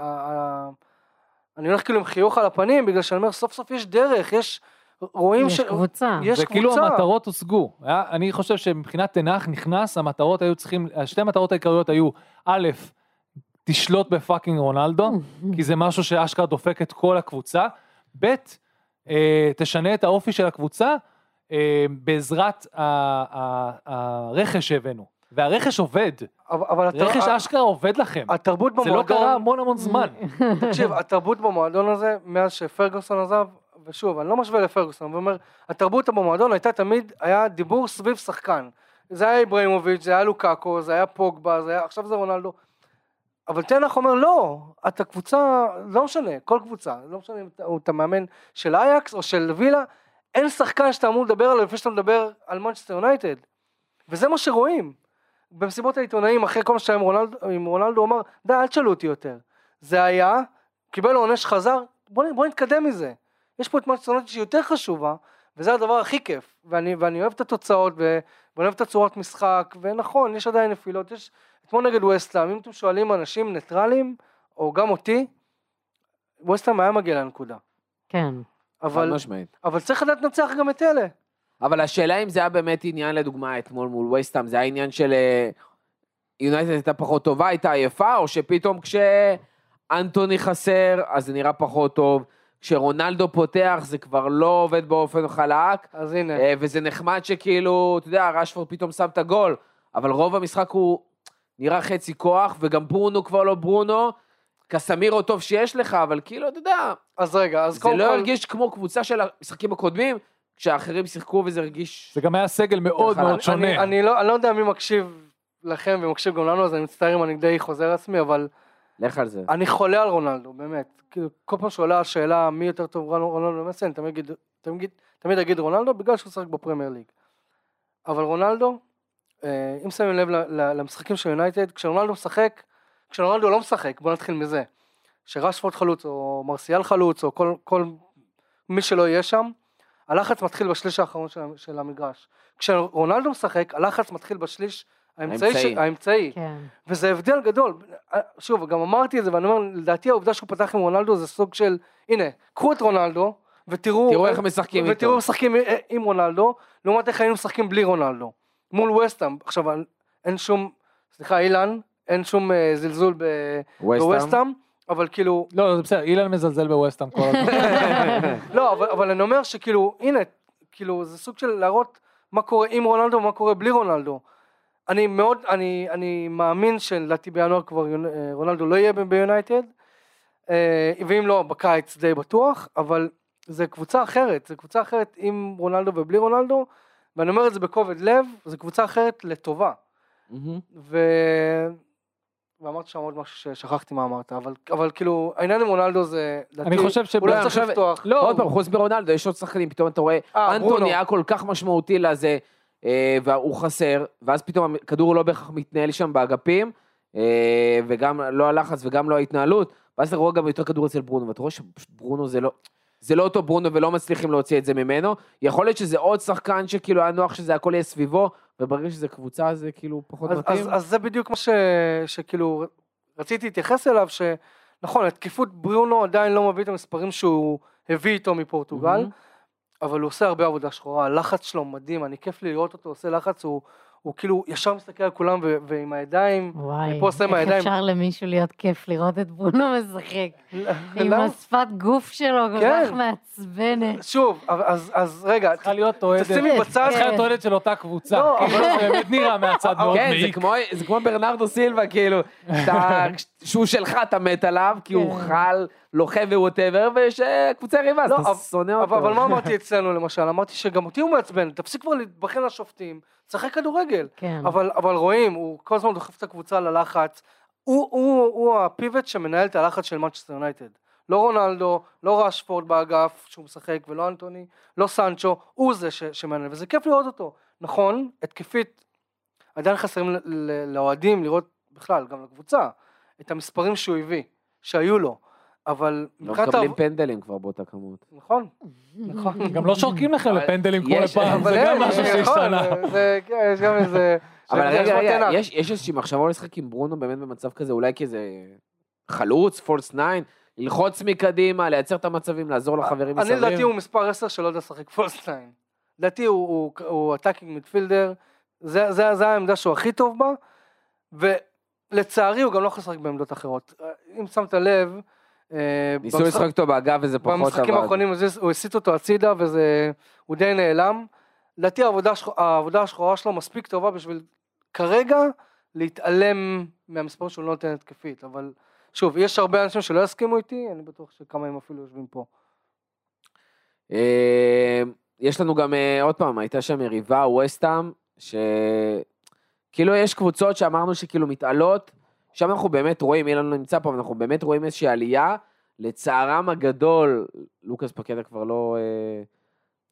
אני הולך כאילו עם חיוך על הפנים, בגלל שאני אומר, סוף סוף יש דרך, יש, רואים יש קבוצה. יש וכאילו קבוצה. המטרות הושגו. היה- אני חושב שמבחינת תנח נכנס, המטרות היו צריכים, שתי המטרות העיקריות היו, א', תשלוט בפאקינג רונלדו, כי זה משהו שאשכרה דופק את כל הקבוצה, ב', אה, תשנה את האופי של הקבוצה בעזרת ה- ה- הרכש שהבאנו. והרכש עובד, אבל, רכש אשכרה עובד לכם. התרבות זה לא במועדון, קרה המון המון זמן. תקשיב, התרבות במועדון הזה, מאז שפרגוסון עזב, ושוב, אני לא משווה לפרגוסון, אבל אומר, התרבות במועדון הייתה תמיד, היה דיבור סביב שחקן. זה היה איברהימוביץ', זה היה לוקאקו, זה היה פוגבה, זה היה, עכשיו זה רונלדו. אבל תנח אומר, לא, אתה קבוצה, לא משנה, כל קבוצה, לא משנה אם אתה, אתה מאמן של אייקס או של וילה, אין שחקן שאתה אמור לדבר עליו לפני שאתה מדבר על מנצ'סטר יונייטד. וזה מה שרואים. במסיבות העיתונאים, אחרי כל מה שהיה עם רונלדו, עם רונלדו, הוא אמר, די, אל תשאלו אותי יותר. זה היה, קיבל עונש, חזר, בוא, בוא נתקדם מזה. יש פה את מנצ'סטר יונייטד שהיא יותר חשובה, וזה הדבר הכי כיף. ואני, ואני אוהב את התוצאות, ואני אוהב את הצורת משחק, ונכון, יש עדיין נפילות, יש, אתמול נגד ווסטהאם, אם אתם שואלים אנשים ניטרלים, או גם אותי, ווסטהאם היה מגיע לנקודה. כן. אבל. אבל צריך לדעת לנצח גם את אלה. אבל השאלה אם זה היה באמת עניין, לדוגמה, אתמול מול וסטהאם, זה היה עניין של אה, יונייטד הייתה פחות טובה, הייתה עייפה, או שפתאום כשאנטוני חסר, אז זה נראה פחות טוב. כשרונלדו פותח, זה כבר לא עובד באופן חלק, אז הנה. אה, וזה נחמד שכאילו, אתה יודע, רשפורד פתאום שם את הגול, אבל רוב המשחק הוא נראה חצי כוח, וגם ברונו כבר לא ברונו. קסמירו טוב שיש לך, אבל כאילו, אתה יודע, אז רגע, אז זה קודם לא כל... הרגיש כמו קבוצה של המשחקים הקודמים, כשהאחרים שיחקו וזה הרגיש... זה גם היה סגל מאוד מאוד אני- שונה. אני, אני, לא, אני לא יודע מי מקשיב לכם ומקשיב גם לנו, אז אני מצטער אם אני די חוזר על עצמי, אבל לך על זה. אני חולה על רונלדו, באמת. כאילו, כל פעם שעולה השאלה מי יותר טוב רונלדו רונלדו או מסי, אני תמיד תמיד, תמיד אגיד רונלדו, בגלל שהוא משחק בפרמייר ליג. אבל רונלדו, אה, אם שמים לב למשחקים של יונייטד, כשרונלדו משחק, כשרונלדו לא משחק, בוא נתחיל מזה, שרשפורד חלוץ, או מרסיאל חלוץ, או כל, כל מי שלא יהיה שם, הלחץ מתחיל בשליש האחרון של, של המגרש. כשרונלדו משחק, הלחץ מתחיל בשליש האמצעי. של- האמצעי. כן. וזה הבדל גדול. שוב, גם אמרתי את זה, ואני אומר, לדעתי העובדה שהוא פתח עם רונלדו זה סוג של, הנה, קחו את רונלדו, ותראו... תראו איך משחקים איתו. ותראו איך משחקים עם רונלדו, לעומת איך היינו משחקים בלי רונלדו. מול וסטאם. עכשיו, אין שום, סליחה, אילן, אין שום אה, זלזול. בווסטאם, אבל כאילו, לא, זה בסדר, אילן מזלזל בווסטהאם כל הזמן. לא, אבל, אבל אני אומר שכאילו, הנה, כאילו, זה סוג של להראות מה קורה עם רונלדו ומה קורה בלי רונלדו. אני מאוד, אני, אני מאמין שלדעתי בינואר כבר אה, רונלדו לא יהיה ב- ביונייטד, אה, ואם לא, בקיץ די בטוח, אבל זה קבוצה אחרת, זה קבוצה אחרת עם רונלדו ובלי רונלדו, ואני אומר את זה בכובד לב, זו קבוצה אחרת לטובה. מהמם. ו... ואמרת שם עוד משהו ששכחתי מה אמרת, אבל, אבל כאילו, העניין עם רונלדו זה, אני חושב אולי שבאמת- צריך לפתוח. לא, עוד פעם, חוץ מרונלדו, יש עוד שחקנים, פתאום אתה רואה, אה. אנטוני היה כל כך משמעותי לזה, אה, והוא חסר, ואז פתאום הכדור לא בהכרח מתנהל שם באגפים, אה, וגם לא הלחץ וגם לא ההתנהלות, ואז אתה רואה גם יותר כדור אצל ברונו, ואתה רואה שברונו זה לא... זה לא אותו ברונו ולא מצליחים להוציא את זה ממנו. יכול להיות שזה עוד שחקן שכאילו היה נוח שזה הכל יהיה סביבו, וברגע שזה קבוצה זה כאילו פחות אז, מתאים. אז, אז זה בדיוק מה ש, שכאילו רציתי להתייחס אליו, שנכון, התקיפות ברונו עדיין לא מביא את המספרים שהוא הביא איתו מפורטוגל, מהמם. אבל הוא עושה הרבה עבודה שחורה, הלחץ שלו מדהים, אני כיף לי לראות אותו עושה לחץ, הוא, הוא כאילו ישר מסתכל על כולם ו- ועם הידיים, וואי, פה עושה עם איך הידיים. אפשר למישהו להיות כיף לראות את ברונו משחק? עם? השפת גוף שלו כל כן. כך מעצבנת. שוב, אבל- אז אז רגע, צריכה להיות אוהדת, תשימי כן, בצד, צריכה להיות. אוהדת של אותה קבוצה, לא, כאילו זה באמת נראה מהצד מאוד כן, מעיק. זה כמו ברנרדו סילבה, כאילו, שהוא שלך אתה מת עליו, כי הוא כן. חייל, לוחם ו-whatever, ויש אה, קבוצה יריבה, אז לא, אתה אבל- שונא אותו. אבל אבל מה אמרתי אצלנו למשל? אמרתי שגם אותי הוא מעצבן, תפסיק כבר להתבכיין לשופטים, תשחק כדורגל. כן. אבל, אבל רואים, הוא כל הזמן דוחף את הקבוצה ללחץ. הוא, הוא, הוא הפיבוט שמנהל את הלחץ של מנצ'סטר יונייטד. לא רונלדו, לא רשפורד באגף שהוא משחק, ולא אנטוני, לא סנצ'ו, הוא זה ש, שמנהל, וזה כיף לראות אותו. נכון, התקפית, עדיין חסרים לאוהדים לראות בכלל, גם לקבוצה, את המספרים שהוא הביא, שהיו לו. אבל לא. מקבלים פנדלים כבר באותה כמות. נכון, נכון. גם לא שורקים לכם לפנדלים כמו לפעם, אבל זה גם משהו נכון, שהשתנה. זה, כן, יש גם איזה... אבל רגע. יש, איזושהי מחשבה לשחק עם ברונו באמת במצב כזה, אולי כאיזה חלוץ, פולס 9, ללחוץ מקדימה, לייצר את המצבים, לעזור לחברים אני מסביב. לדעתי הוא מספר 10 שלא יודע לשחק false nine. לדעתי הוא- attacking midfielder, זה זה- זה העמדה שהוא הכי טוב בה, ולצערי הוא גם לא יכול לשחק בעמדות אחרות. אם שמת לב, ניסו במשחק- לשחק אותו באגף וזה פחות במשחקים עבד. האחרונים אז הוא הסיט אותו הצידה וזה, הוא די נעלם. לדעתי העבודה העבודה השחורה שלו מספיק טובה בשביל כרגע להתעלם מהמספר שהוא לא נותן התקפית, אבל שוב, יש הרבה אנשים שלא יסכימו איתי, אני בטוח שכמה הם אפילו יושבים פה. אה, יש לנו גם, אה, עוד פעם, הייתה שם יריבה, ווסטהאם, שכאילו יש קבוצות שאמרנו שכאילו מתעלות, שם אנחנו באמת רואים, אילן לא נמצא פה, אבל אנחנו באמת רואים איזושהי עלייה. לצערם הגדול, לוקאס פקדה כבר לא, אה,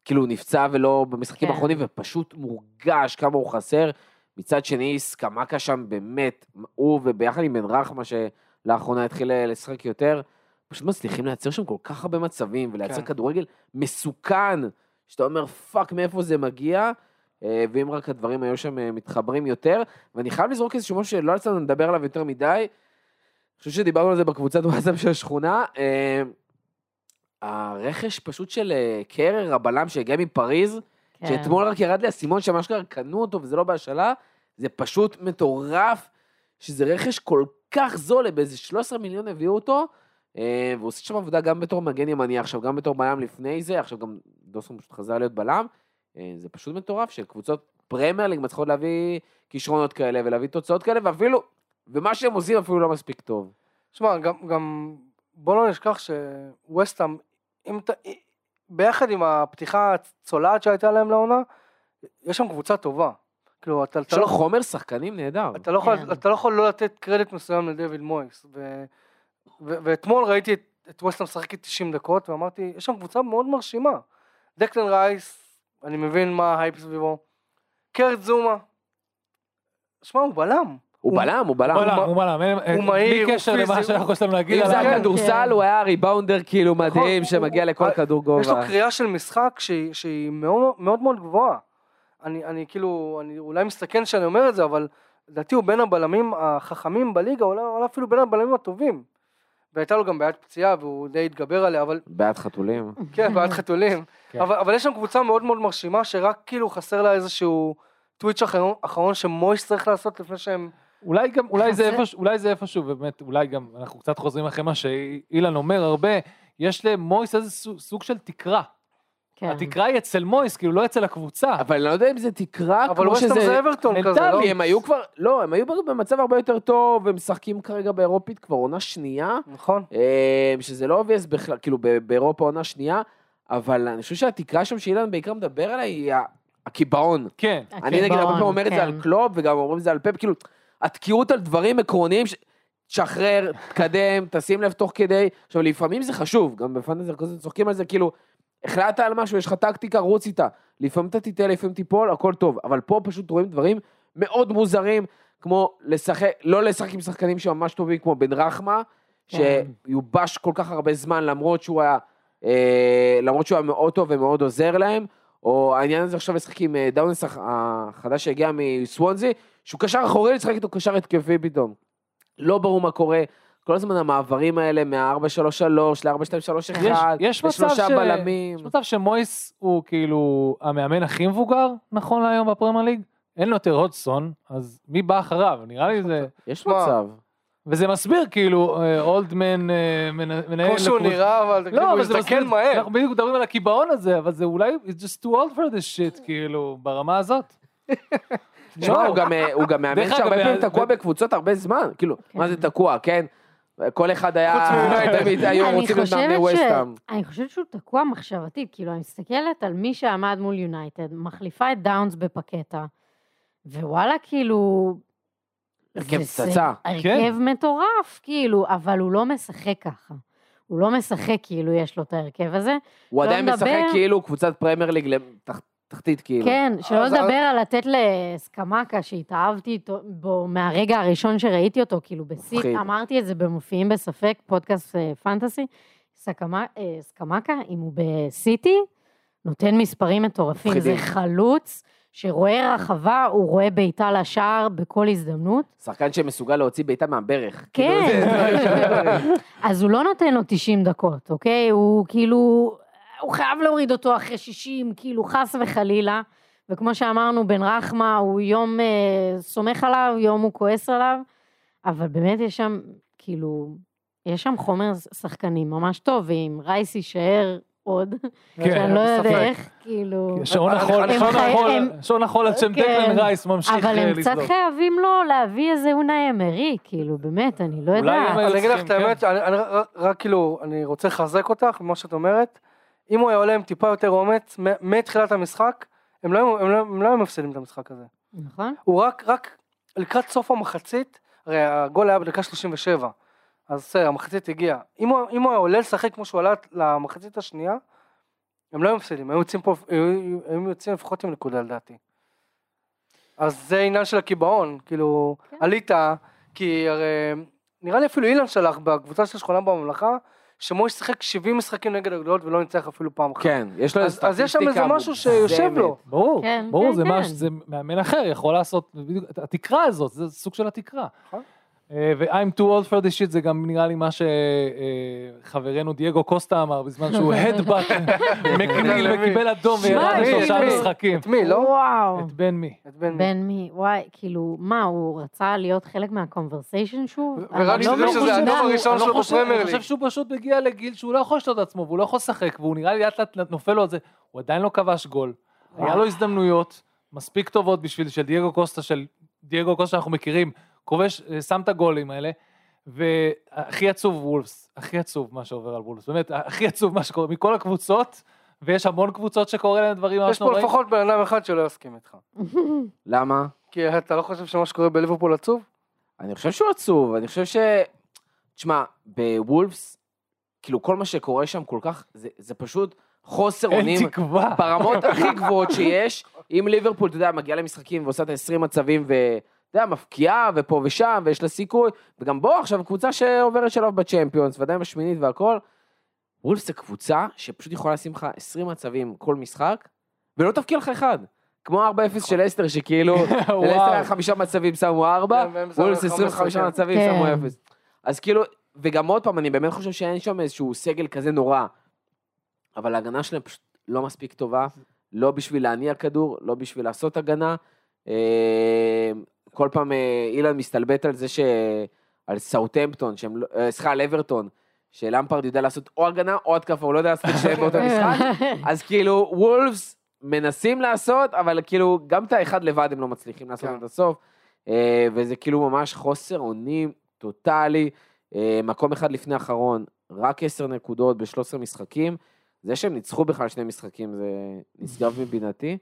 כאילו הוא נפצע ולא במשחקים כן. האחרונים, ופשוט מורגש כמה הוא חסר. מצד שני, סקאמקה שם באמת, הוא וביחד עם בן רחמה, שלאחרונה התחיל לשחק יותר, פשוט מצליחים לייצר שם כל כך הרבה מצבים, ולייצר כן. כדורגל מסוכן, שאתה אומר, fuck, מאיפה זה מגיע? אה, ואם רק הדברים היו שם אה, מתחברים יותר, ואני חייב לזרוק איזשהו משהו שלא יצא לנו לדבר עליו יותר מדי, אני חושב שדיברנו על זה בקבוצת וואטסאפ של השכונה, אה, הרכש פשוט של קרר, הבלם שהגיע מפריז, כן. שאתמול רק ירד לי האסימון שמה שקרה, קנו אותו וזה לא בהשאלה, זה פשוט מטורף, שזה רכש כל כך זול, באיזה 13 מיליון הביאו אותו, והוא עושה שם עבודה גם בתור מגן ימני עכשיו, גם בתור בלם לפני זה, עכשיו גם דוסון פשוט חזר להיות בלם, זה פשוט מטורף שקבוצות פרמייר ליג מצליחות להביא כישרונות כאלה ולהביא תוצאות כאלה, ואפילו, ומה שהם עושים אפילו לא מספיק טוב. שמע, גם, גם בוא לא נשכח שווסטהאם, אם אתה, ביחד עם הפתיחה הצולעת שהייתה להם לעונה, יש שם קבוצה טובה. כאילו, אתה, יש אתה, לו לא, חומר שחקנים נהדר. אתה, לא יכול, כן. אתה לא יכול לא לתת קרדיט מסוים לדויד מויס. ו, ו, ואתמול ראיתי את, את ווסטהאם משחקת 90 דקות, ואמרתי, יש שם קבוצה מאוד מרשימה. דקלן רייס, אני מבין מה ה-hype סביבו. קרט זומה. שמע, הוא בלם. הוא בלם, הוא בלם. בלם, הוא- בלם, הוא מהיר, בלי הוא קשר למה שאנחנו יש לנו להגיד אם זה עליו. כן, הכדורסל, כן. הוא היה ריבאונדר כאילו מדהים, נכון, שמגיע הוא- לכל הוא- כדור יש לו גובה. קריאה של משחק שהיא, מאוד, מאוד גבוהה. אני, אני כאילו, אני אולי מסתכן שאני אומר את זה, אבל לדעתי הוא בין הבלמים החכמים בליגה, אולי, אולי אפילו בין הבלמים הטובים. והייתה לו גם בעיית פציעה והוא די התגבר עליה, אבל בעד חתולים. כן, בעיית חתולים. כן. אבל, אבל יש שם קבוצה מאוד מאוד מרשימה, שרק כאילו חסר לה איזשהו twitch אחרון, אחרון שמויס צריך לעשות לפני שהם... אולי גם, אולי זה איפשהו, אולי זה איפשהו, באמת, אולי גם, אנחנו קצת חוזרים אחרי מה שאילן אומר הרבה, יש למויס איזה סוג- סוג של תקרה. כן. התקרה היא אצל מויס, כאילו לא אצל הקבוצה. אבל אני לא יודע אם זה תקרה, אבל כמו ווסטהאם שזה... זה אברטון כזה, לא? הם היו כבר, לא, הם היו במצב הרבה יותר טוב, והם משחקים כרגע באירופית כבר עונה שנייה, נכון. אה, שזה לא obvious בכלל, כאילו באירופה עונה שנייה, אבל אני חושב שהתקרה שם שאילן בעיקר מדבר עליה היא הקיבעון. כן. אני נגיד הרבה פעמים אומר את זה כן. על קלופ, וגם אומרים את זה על פפ, כאילו, התקיעות על דברים עקרוניים, ש- תשחרר, תקדם, תשים לב תוך כדי. עכשיו, לפעמים זה חשוב, גם בפנטזר כזה צוחקים על זה, כאילו, החלטת על משהו, יש לך טקטיקה, רוץ איתה. לפעמים אתה תטעה, לפעמים תיפול, הכל טוב. אבל פה פשוט רואים דברים מאוד מוזרים, כמו לשחק, לא לשחק עם שחקנים שממש טובים, כמו בן רחמה, כן. שיובש כל כך הרבה זמן, למרות שהוא היה, אה, למרות שהוא היה מאוד טוב ומאוד עוזר להם. או העניין הזה עכשיו לשחק עם אה, דאונס הח- החדש שהגיע מסוונזי, שהוא קשר אחורי, לשחק איתו קשר התקפי פתאום. לא ברור מה קורה. כל הזמן המעברים האלה מה-4-3-3 ל-4-2-3-1, יש, יש מצב לשלושה ש... בלמים. יש מצב שמויס הוא כאילו המאמן הכי מבוגר נכון להיום בפרמייר ליג. אין לו יותר הודסון, אז מי בא אחריו? נראה לי זה... יש? מצב. וזה מסביר, כאילו, אה, אולדמן אה, מנ- מנהל... כמו שהוא נראה, אבל לא, הוא זה הזדקן מסביר, מהר. אנחנו בדיוק מדברים על הקיבעון הזה, אבל זה אולי, it's just too old for this shit, כאילו, ברמה הזאת. תשמע, הוא גם, אה, הוא גם מאמן שהרבה פעמים תקוע בקבוצות הרבה זמן. כאילו, מה זה תקוע, כן? כל אחד היה... חוץ מיונייטד. תמיד היו אני רוצים להיות מאמני חושבת ש- ווסטהאם. אני חושבת שהוא תקוע מחשבתית, כאילו, אני מסתכלת על מי שעמד מול יונייטד, מחליפה את דאונס בפקטה, ווואלה, כאילו... הרכב פצצה. הרכב מטורף, כאילו, אבל הוא לא משחק ככה. הוא לא משחק כאילו יש לו את ההרכב הזה. הוא לא עדיין משחק כאילו קבוצת פרמייר ליג תחתית, כאילו. כן, שלא אז- לדבר על לתת לסקמקה, שהתאהבתי בו מהרגע הראשון שראיתי אותו, כאילו בשיא. אמרתי את זה במופיעים בספק, פודקאסט אה, פנטסי, אה, סקמקה, אם הוא בסיטי, נותן מספרים מטורפים, מפחידים. זה חלוץ שרואה רחבה, הוא רואה בעיטה לשער בכל הזדמנות. שחקן שמסוגל להוציא בעיטה מהברך. כן, כאילו, אז הוא לא נותן לו 90 דקות, אוקיי? הוא כאילו, הוא חייב להוריד אותו אחרי 60, כאילו חס וחלילה. וכמו שאמרנו, בן רחמה הוא יום אה, סומך עליו, יום הוא כועס עליו, אבל באמת יש שם, כאילו, יש שם חומר שחקנים ממש טוב, ואם רייס יישאר עוד, כן, שאני לא יודע. איך, כאילו... שעון אני- החול, שעון החול, שעון החול על שם כן. דקלן רייס ממשיך אבל אה, הם קצת. חייבים לו להביא איזה אונאי אמרי, כאילו, באמת, אני לא יודעת. אני אגיד לך את האמת, אני- אני רק- כאילו, אני רוצה לחזק אותך במה שאת אומרת. אם הוא היה עולה עם טיפה יותר אומץ, מתחילת המשחק, הם לא היו- הם לא- הם לא היו מפסידים את המשחק הזה. נכון? הוא רק, רק לקראת סוף המחצית, הרי הגול היה בדקה 37, אז בסדר, המחצית הגיעה. אם הוא, אם הוא היה עולה לשחק כמו שהוא עלה למחצית השנייה, הם לא היו מפסידים, היו יוצאים פה, היו, היו יוצאים לפחות עם נקודה לדעתי. אז זה עניין של הקיבעון, כאילו, כן. עלית, כי הרי, נראה לי אפילו אילן שלח בקבוצה של שכונה בממלכה, שמויש שיחק 70 משחקים נגד הגדולות ולא ניצח אפילו פעם אחת. כן, יש לו אז, אז יש שם איזה משהו שיושב לו. ברור, כן, ברור, כן, זה כן. שזה מאמן אחר יכול לעשות, התקרה הזאת, זה סוג של התקרה. אה, ו-I'm too old for this shit זה גם נראה לי מה שחברנו דייגו קוסטה אמר בזמן שהוא head-butt מקניל? וקיבל אדום וירד לשלושה? משחקים. את מי, לא? וואו. את בן מי. את בן מי. וואי, כאילו, מה, הוא רצה להיות חלק מה-conversation שוב? ורק אני לא שזה. האדום הראשון לא שלו חושב- בפרמייר אני חושב. שהוא פשוט מגיע לגיל שהוא לא יכול לשתות את עצמו והוא לא יכול לשחק והוא נראה לי לאט לאט נופל לו על זה, הוא עדיין לא כבש גול. היה לו הזדמנויות מספיק טובות בשביל של דייגו קוסטה, של דייגו קוסטה שאנחנו מכירים, כובש, אה, שם את הגולים האלה. והכי עצוב וולפס, הכי עצוב מה שעובר על וולפס, באמת, הכי עצוב מה שקורה מכל הקבוצות, ויש המון קבוצות שקורה להם דברים יש ממש פה נוראים. לפחות בן אדם אחד שלא יסכים איתך. למה? כי אתה לא חושב שמה שקורה בליברפול עצוב? אני חושב שהוא עצוב, אני חושב ש... תשמע, בוולפס, כאילו כל מה שקורה שם כל כך, זה, זה פשוט חוסר אין אונים תקווה. ברמות הכי גבוהות שיש. אם ליברפול, אתה יודע, מגיעה למשחקים ועושה את ה-20 מצבים ו... אתה יודע, מפקיעה ופה ושם, ויש לה סיכוי, וגם בוא עכשיו קבוצה שעוברת שלב בצ'מפיונס, ועדיין בשמינית והכל. וולפס זה קבוצה שפשוט יכולה לשים לך 20 מצבים כל משחק, ולא תפקיע לך אחד. כמו 4-0 של אסטר, שכאילו, לסטר היה חמישה מצבים שמו 4, כן, והם שמו וולפס חמש 25 עשרה, מצבים כן. שמו 0. אז כאילו, וגם עוד פעם, אני באמת חושב שאין שם איזשהו סגל כזה נורא, אבל ההגנה שלהם פשוט לא מספיק טובה, לא בשביל להניע כדור, לא בשביל לעשות הגנה. כל פעם אה, אילן מסתלבט על זה ש... על סאוטהמפטון, שהם לא- אה, סליחה, על אברטון, שלמפרד יודע לעשות או הגנה או התקפה, הוא לא יודע לעשות את שניהם באותו משחק. אז כאילו, וולפס מנסים לעשות, אבל כאילו, גם את האחד לבד הם לא מצליחים לעשות כן. עד הסוף. אה, וזה כאילו ממש חוסר אונים טוטאלי. מקום אחד לפני האחרון, רק עשר נקודות ב-13 משחקים. זה שהם ניצחו בכלל שני משחקים זה נשגב מבינתי.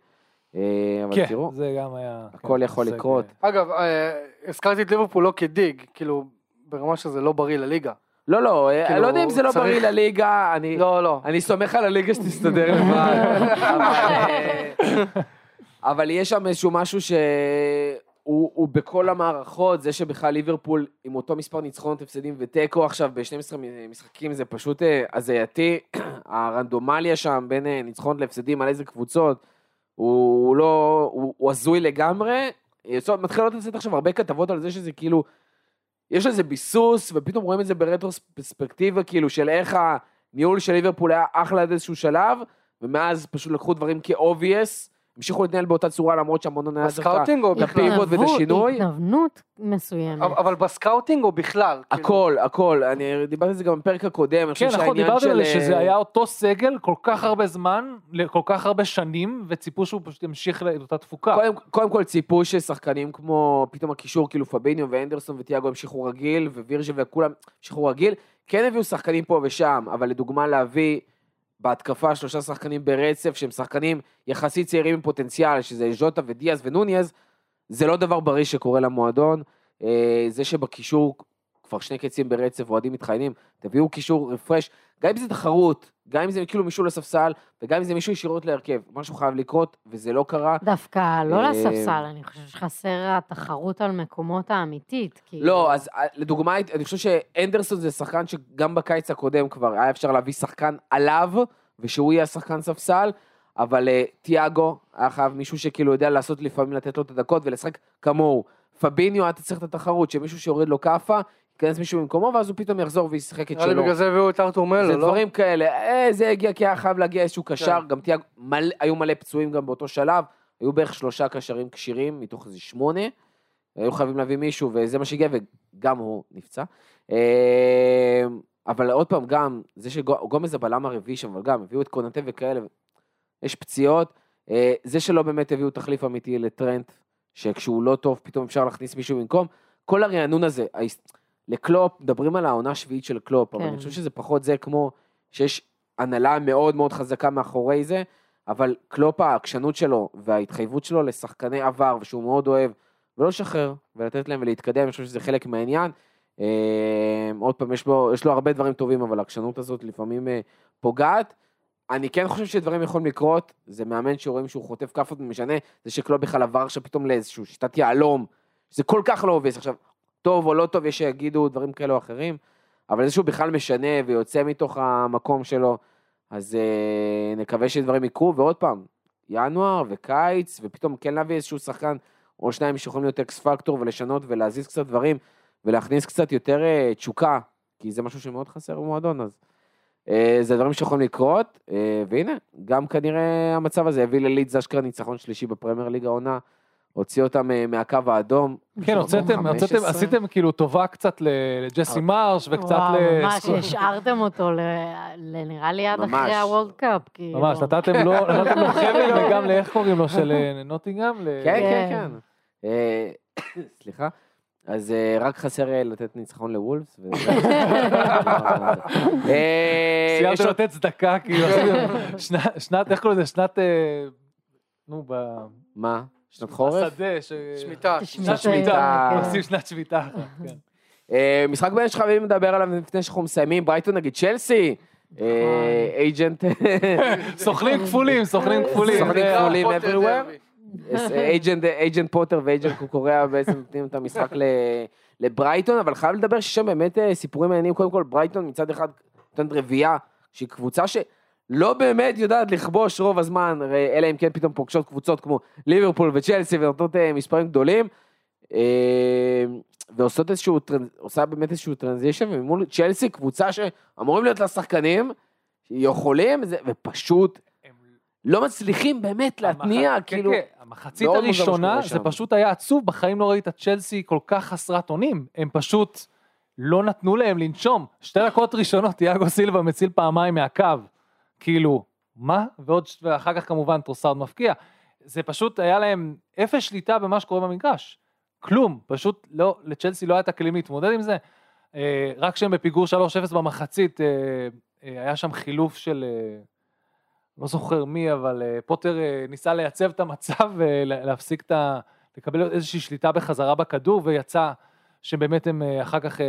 אה, אבל כן, תראו, זה גם היה... הכל כן, יכול זה- לקרות. אגב, אה, הזכרתי את ליברפול לא כדיג, כאילו, ברמה שזה לא בריא לליגה. לא, לא, אה, כאילו, אני לא יודע אם זה לא צריך- בריא לליגה, אני... לא, לא. אני סומך על הליגה שתסתדר לבד, אבל, אה, אבל יש שם איזשהו משהו שהוא הוא בכל המערכות, זה שבכלל ליברפול עם אותו מספר ניצחונות, הפסדים ותיקו עכשיו ב-12 משחקים זה פשוט אה, הזייתי, הרנדומליה שם בין אה, ניצחונות להפסדים על איזה קבוצות, הוא הוא לא, הוא הוא הזוי לגמרי, מתחילות לצאת עכשיו הרבה כתבות על זה שזה כאילו, יש איזה ביסוס, ופתאום רואים את זה ברטרוספקטיבה, כאילו, של איך הניהול של ליברפול היה אחלה עד איזשהו שלב, ומאז פשוט לקחו דברים כ-obvious, המשיכו להתנהל באותה צורה למרות שהמועדון היה ב-scouting או בכלל? הפיבוט ואת השינוי. התנוונות מסוימת. אבל אבל ב-scouting או בכלל? כאילו, הכל, הכל, אני דיברתי על זה גם בפרק הקודם, כן, נכון, דיברתי. על זה שזה אה, היה אותו סגל כל כך הרבה זמן, כל כך הרבה שנים, וציפו שהוא פשוט ימשיך לאותה תפוקה. קודם, כל ציפו ששחקנים כמו פתאום הקישור כאילו פביניו ואנדרסון וטיאגו המשיכו רגיל ווירג'ל וכולם המשיכו רגיל כן הביאו שחקנים פה ושם אבל לדוגמה להביא בהתקפה שלושה שחקנים ברצף שהם שחקנים יחסית צעירים עם פוטנציאל שזה ז'וטה ודיאז ונוניז זה לא דבר בריא שקורה למועדון. אה, זה שבקישור כבר שני קצים ברצף אוהדים מתחיינים תביאו קישור רפרש גם אם זה תחרות גם אם זה כאילו מישהו לספסל וגם אם זה מישהו ישירות להרכב משהו חייב לקרות וזה לא קרה דווקא לא אה, לספסל, אני חושבת שחסר התחרות על מקומות האמיתית. כאילו. לא, אז אה, לדוגמה, אני חושב שאנדרסון זה שחקן שגם בקיץ הקודם כבר היה אפשר להביא שחקן עליו, ושהוא יהיה השחקן ספסל, אבל uh, תיאגו היה חייב מישהו שכאילו יודע לעשות לפעמים לתת לו את הדקות ולשחק כמוהו. פביניו, אתה צריך את התחרות, שמישהו שיורד לו כאפה, ייכנס מישהו במקומו, ואז הוא פתאום יחזור וישחק את נראה לי שלו. בגלל זה הביאו את ארתור מלו, זה לא? דברים כאלה, אה, זה הגיע כי היה חייב להגיע איזשהו קשר, גם תיאגו, מלא- היו מלא פצועים גם באותו שלב, היו בערך שלושה קשרים כשירים מתוך איזה שמונה, היו חייבים להביא מישהו וזה מה שהגיע וגם הוא נפצע. אה, אבל עוד פעם, גם זה שגומז הבלם הרביעי שם, אבל גם הביאו את קונטה וכאלה, יש פציעות, אה, זה שלא באמת הביאו תחליף אמיתי לטרנט, שכשהוא לא טוב פתאום אפשר להכניס מישהו במקום, כל הרענון הזה, לקלופ, מדברים על העונה השביעית של קלופ, אבל כן. אני חושב שזה פחות זה כמו שיש הנהלה מאוד מאוד חזקה מאחורי זה, אבל קלופ העקשנות שלו וההתחייבות שלו לשחקני עבר, ושהוא מאוד אוהב, ולא לשחרר, ולתת להם ולהתקדם, אני חושב שזה חלק מהעניין. אה, עוד פעם, יש לו, יש לו הרבה דברים טובים, אבל העקשנות הזאת לפעמים אה, פוגעת. אני כן חושב שדברים יכולים לקרות, זה מאמן שרואים שהוא חוטף כאפות ומשנה, זה שקלופ בכלל עבר עכשיו פתאום לאיזשהו שיטת יהלום, שזה כל כך לא עובד. עכשיו, טוב או לא טוב, יש שיגידו דברים כאלה או אחרים, אבל זה שהוא בכלל משנה ויוצא מתוך המקום שלו, אז אה, נקווה שדברים יקרו, ועוד פעם, ינואר וקיץ, ופתאום כן להביא איזשהו שחקן או שניים שיכולים להיות אקס פקטור ולשנות ולהזיז קצת דברים, ולהכניס קצת יותר אה, תשוקה, כי זה משהו שמאוד חסר במועדון, אז אה, זה דברים שיכולים לקרות, אה, והנה, גם כנראה המצב הזה הביא ללידס אשכרה ניצחון שלישי בפרמייר ליג העונה, הוציא אותם אה, מהקו האדום. כן, הוצאתם, 15. הוצאתם, עשיתם כאילו טובה קצת ל- לג'סי מרש וקצת וואו, ל... ממש, השארתם אותו ל- ל- נראה לי עד. אחרי הוולד קאפ, כאילו. ממש, נתתם לו, נתתם לו חבל וגם לאיך קוראים לו, של אה, נוטינגאם? ל- כן, כן, כן. כן. אה, סליחה. אז אה, רק חסר אה, לתת ניצחון לוולפס. אה, עוד- לתת צדקה, כאילו, שנת- איך קוראים לזה? שנת, אה, נו, ב- מה? שנת חורף? בשדה, ש- שמיטה. שמיטה, שנת שמיטה, כן. עושים שנת שמיטה. אחת, כן. אה, משחק בין שחייבים לדבר עליו לפני שאנחנו מסיימים, ברייטון נגד צ'לסי. נכון. אה, אייג'נט, סוכנים כפולים, סוכנים כפולים. סוכנים כפולים. everywhere. אייג'נט אייג'נט פוטר ואייג'נט קוקוריאה בעצם נותנים את המשחק ל- לברייטון, אבל חייב לדבר ששם באמת אה, סיפורים מעניינים, קודם כל ברייטון מצד אחד נותנת רביעייה, שהיא קבוצה שלא באמת יודעת לכבוש רוב הזמן, אלא אם כן פתאום פוגשות קבוצות כמו ליברפול וצ'לסי ונותנות אה, מספרים גדולים. אה, ועושות איזשהו, עושה באמת איזשהו טרנזישן, ומול צ'לסי קבוצה שאמורים להיות לה שחקנים, יכולים, ופשוט לא מצליחים באמת להתניע, המח- כאילו, כן, כן, המחצית מה הראשונה זה שם. פשוט היה עצוב, בחיים לא ראית צ'לסי כל כך חסרת אונים, הם פשוט לא נתנו להם לנשום. שתי דקות ראשונות תיאגו סילבה מציל פעמיים מהקו, כאילו, מה? ועוד, ואחר כך כמובן טרוסארד מפקיע. זה פשוט היה להם אפס שליטה במה שקורה במגרש. כלום, פשוט לא, לצ'לסי לא היה את הכלים להתמודד עם זה. אה, רק כשהם בפיגור 3-0 במחצית, אה, אה, היה שם חילוף של... לא זוכר מי, אבל פוטר ניסה לייצב את המצב ולהפסיק את ה... לקבל איזושהי שליטה בחזרה בכדור, ויצא שבאמת הם אחר כך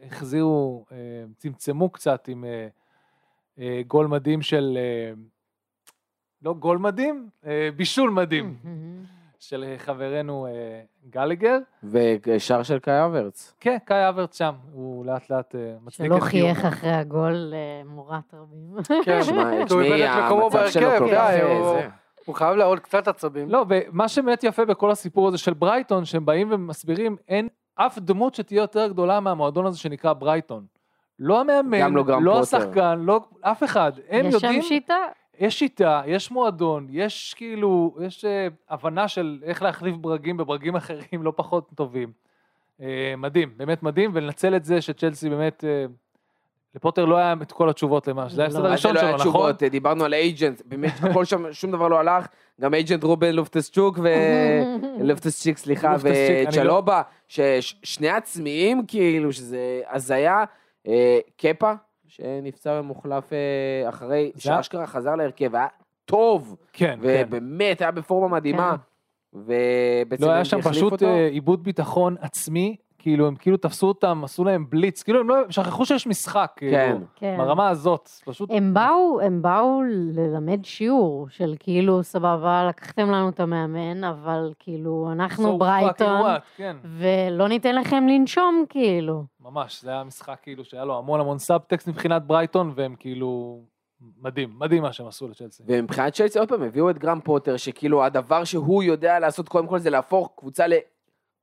החזירו, צמצמו קצת עם גול מדהים של... אה, לא גול מדהים, אה, בישול מדהים של אה, חברנו אה, גלגר. ושער של קאי אברץ. כן, קאי אברץ שם, הוא לאט לאט אה, מצדיק שלא את קיומו. חייך אחרי הגול למורת רבים. כן, שמע, תשמעי, המצב שלו כל כך... אה, הוא- זה. הוא חייב לעוד קצת עצבים. לא, ומה שבאמת יפה בכל הסיפור הזה של ברייטון, שהם באים ומסבירים, אין אף דמות שתהיה יותר גדולה מהמועדון הזה שנקרא ברייטון. לא המאמן, גם לא לא. השחקן, לא אף אחד. הם יש יודעים, שם שיטה? יש שיטה, יש מועדון, יש כאילו, יש אה, הבנה של איך להחליף ברגים בברגים אחרים לא פחות טובים. אה, מדהים, באמת מדהים, ולנצל את זה שצ'לסי באמת, אה, לפוטר לא היה את כל התשובות למה, זה היה לא. הסדר אז זה הראשון לא שלו, היה נכון? תשובות, דיברנו על אייג'נט, באמת הכל שם, שום דבר לא הלך, גם אייג'נט רובן לופטסצ'וק ו... לופטסצ'יק, סליחה, אני לא- וצ'לובה, ששני עצמיים כאילו, שזה הזיה, אה, קפה, שנפצע ומוחלף אה, אחרי, שאשכרה חזר להרכב, היה טוב, כן, כן. ובאמת היה בפורמה מדהימה, ובעצם לא היה שם פשוט אותו. אה, איבוד ביטחון עצמי, כאילו הם כאילו תפסו אותם, עשו להם בליץ, כאילו הם לא, שכחו שיש משחק, כאילו, כן. כן. ברמה הזאת, פשוט, הם באו, הם באו ללמד שיעור של כאילו, סבבה, לקחתם לנו את המאמן, אבל כאילו, אנחנו So ברייטון, כן, ולא ניתן לכם לנשום, כאילו. ממש, זה היה משחק כאילו שהיה לו המון המון סאבטקסט מבחינת ברייטון, והם כאילו, מדהים, מדהים מה שהם עשו לצ'לסי. ומבחינת צ'לסי עוד פעם הביאו את גרהם פוטר שכאילו הדבר שהוא יודע לעשות קודם כל זה להפוך קבוצה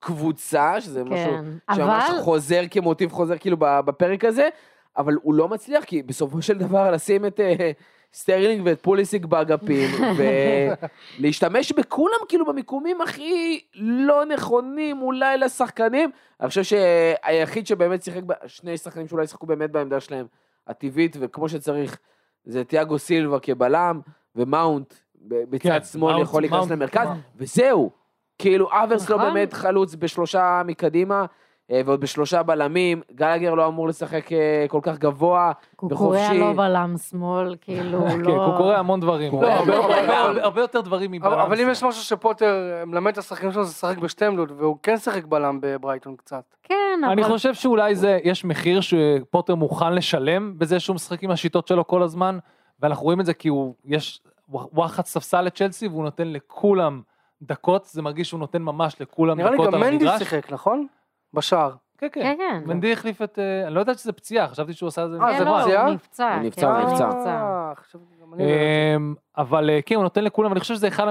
לקבוצה שזה משהו כן. שממש אבל, חוזר כמוטיב חוזר כאילו בפרק הזה אבל הוא לא מצליח כי בסופו של דבר לשים את אה, סטרלינג ואת פוליסיק באגפים ולהשתמש בכולם כאילו במיקומים הכי לא נכונים אולי לשחקנים אני חושב שהיחיד שבאמת שיחק שני שחקנים שאולי ישחקו באמת בעמדה שלהם הטבעית וכמו שצריך זה תיאגו סילבה כבלם ומאונט בצד כן, שמאל מאונט- יכול להיכנס למרכז מאונט. וזהו. כאילו האברץ לא נכון. באמת חלוץ בשלושה מקדימה אה, ועוד בשלושה בלמים, גלגר לא אמור לשחק אה, כל כך גבוה קוקוריה וחופשי. לא בלם שמאל, כאילו, כן, לא... הוא קורא המון דברים, לא, הרבה- המון הרבה- יותר דברים מבלם. אבל אבל אם. יש משהו שפוטר מלמד את השחקנים שלו זה לשחק בשתי עמדות, והוא כן שיחק בלם בברייטון קצת. כן, אבל... אני חושב שאולי זה, יש מחיר שפוטר מוכן לשלם בזה שהוא משחק עם השיטות שלו כל הזמן, ואנחנו רואים את זה כי הוא, יש וואחד ספסל לצ'לסי והוא נותן לכולם דקות, זה מרגיש שהוא נותן ממש לכולם נראה לי דקות גם על מנדי המגרש. שיחק, נכון? בשער. כן, כן, כן. כן. מנדי החליף את, אה, אני לא יודעת שזה פציעה, חשבתי שהוא עשה את זה. אה, כן, זה לא, פציעה? הוא נפצע. הוא נפצע, כן, הוא הוא נפצע. אה, לא. אמ, אבל אה, כן, הוא נותן לכולם, אני חושב שזה אחד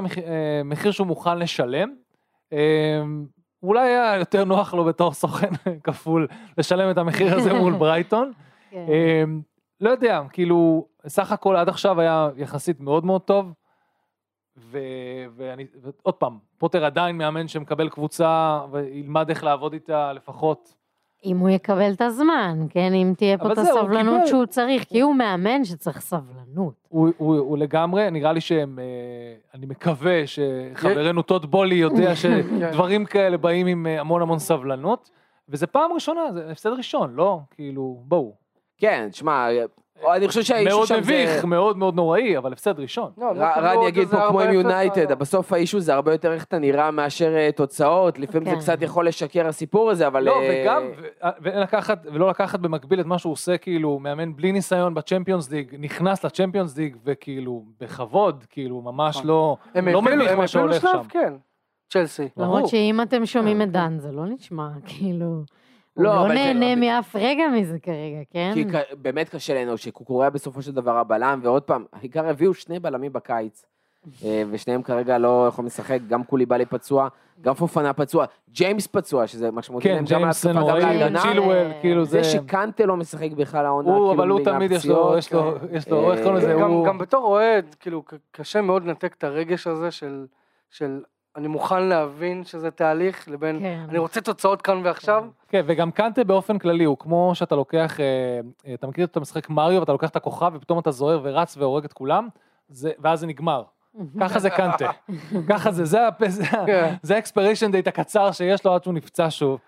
המחיר שהוא מוכן לשלם. אמ, אולי היה יותר נוח לו בתור סוכן כפול לשלם את המחיר הזה מול ברייטון. כן. אמ, לא יודע, כאילו, סך הכל עד עכשיו היה יחסית מאוד מאוד טוב. ו- ואני, עוד פעם, פוטר עדיין מאמן שמקבל קבוצה וילמד איך לעבוד איתה לפחות. אם הוא יקבל את הזמן, כן? אם תהיה פה אבל את הסבלנות קיבל. שהוא צריך, כי הוא מאמן שצריך סבלנות. הוא, הוא, הוא לגמרי, נראה לי שהם, אה, אני מקווה שחברנו טוד בולי יודע שדברים כאלה באים עם אה, המון המון סבלנות, וזה פעם ראשונה, זה הפסד ראשון, לא? כאילו, בואו. כן, תשמע, אני חושב שהאישו מאוד שם מביך, זה... מאוד מאוד נוראי, אבל הפסד ראשון. לא, לא ר- קיבלו רן יגיד פה כמו עם 4-0, יונייטד, אה, בסוף האישו זה הרבה יותר איך אתה נראה מאשר אה, תוצאות, לפעמים זה כן. קצת יכול לשקר הסיפור הזה, אבל... לא, אה, וגם, ולקחת, ולא לקחת במקביל את מה שהוא עושה, כאילו, מאמן בלי ניסיון בצ'מפיונס ליג, נכנס לצ'מפיונס ליג, וכאילו, בכבוד, כאילו, ממש נכון. לא, הם לא מביך מה שהולך שם. כן. צ'לסי. למרות שאם אתם שומעים כן, את דן, זה לא נשמע, כאילו... הוא לא, לא אבל זה- נהנה מאף רגע מזה כרגע, כן? כי באמת קשה לנו שקוקוריה בסופו של דבר הבלם, ועוד פעם, העיקר הביאו שני בלמים בקיץ, אה, ושניהם כרגע לא יכולים לשחק, גם קוליבאלי פצוע, גם פופנה פצוע, ג'יימס פצוע, שזה משמעותי כן, להם גם להתקפה, גם להגנה. צ'ילואל, כאילו, זה... זה שקנטה לא משחק בכלל העונה, הוא, כאילו, אבל הוא תמיד יש לו, יש לו, כן. יש לו, איך קוראים לזה, גם, הוא... גם בתור אוהד, כאילו, קשה מאוד לנתק את הרגש הזה של, של אני מוכן להבין שזה תהליך, לבין כן. אני רוצה תוצאות כאן ועכשיו. כן, וגם קנטה באופן כללי, הוא כמו שאתה לוקח, אה, אה, אתה מכיר את המשחק מריו, ואתה לוקח את הכוכב, ופתאום אתה זוהר ורץ והורג את כולם, זה, ואז זה נגמר. ככה זה קנטה. ככה זה, זה, זה, כן. זה ה expiration date הקצר שיש לו עד שהוא נפצע שוב.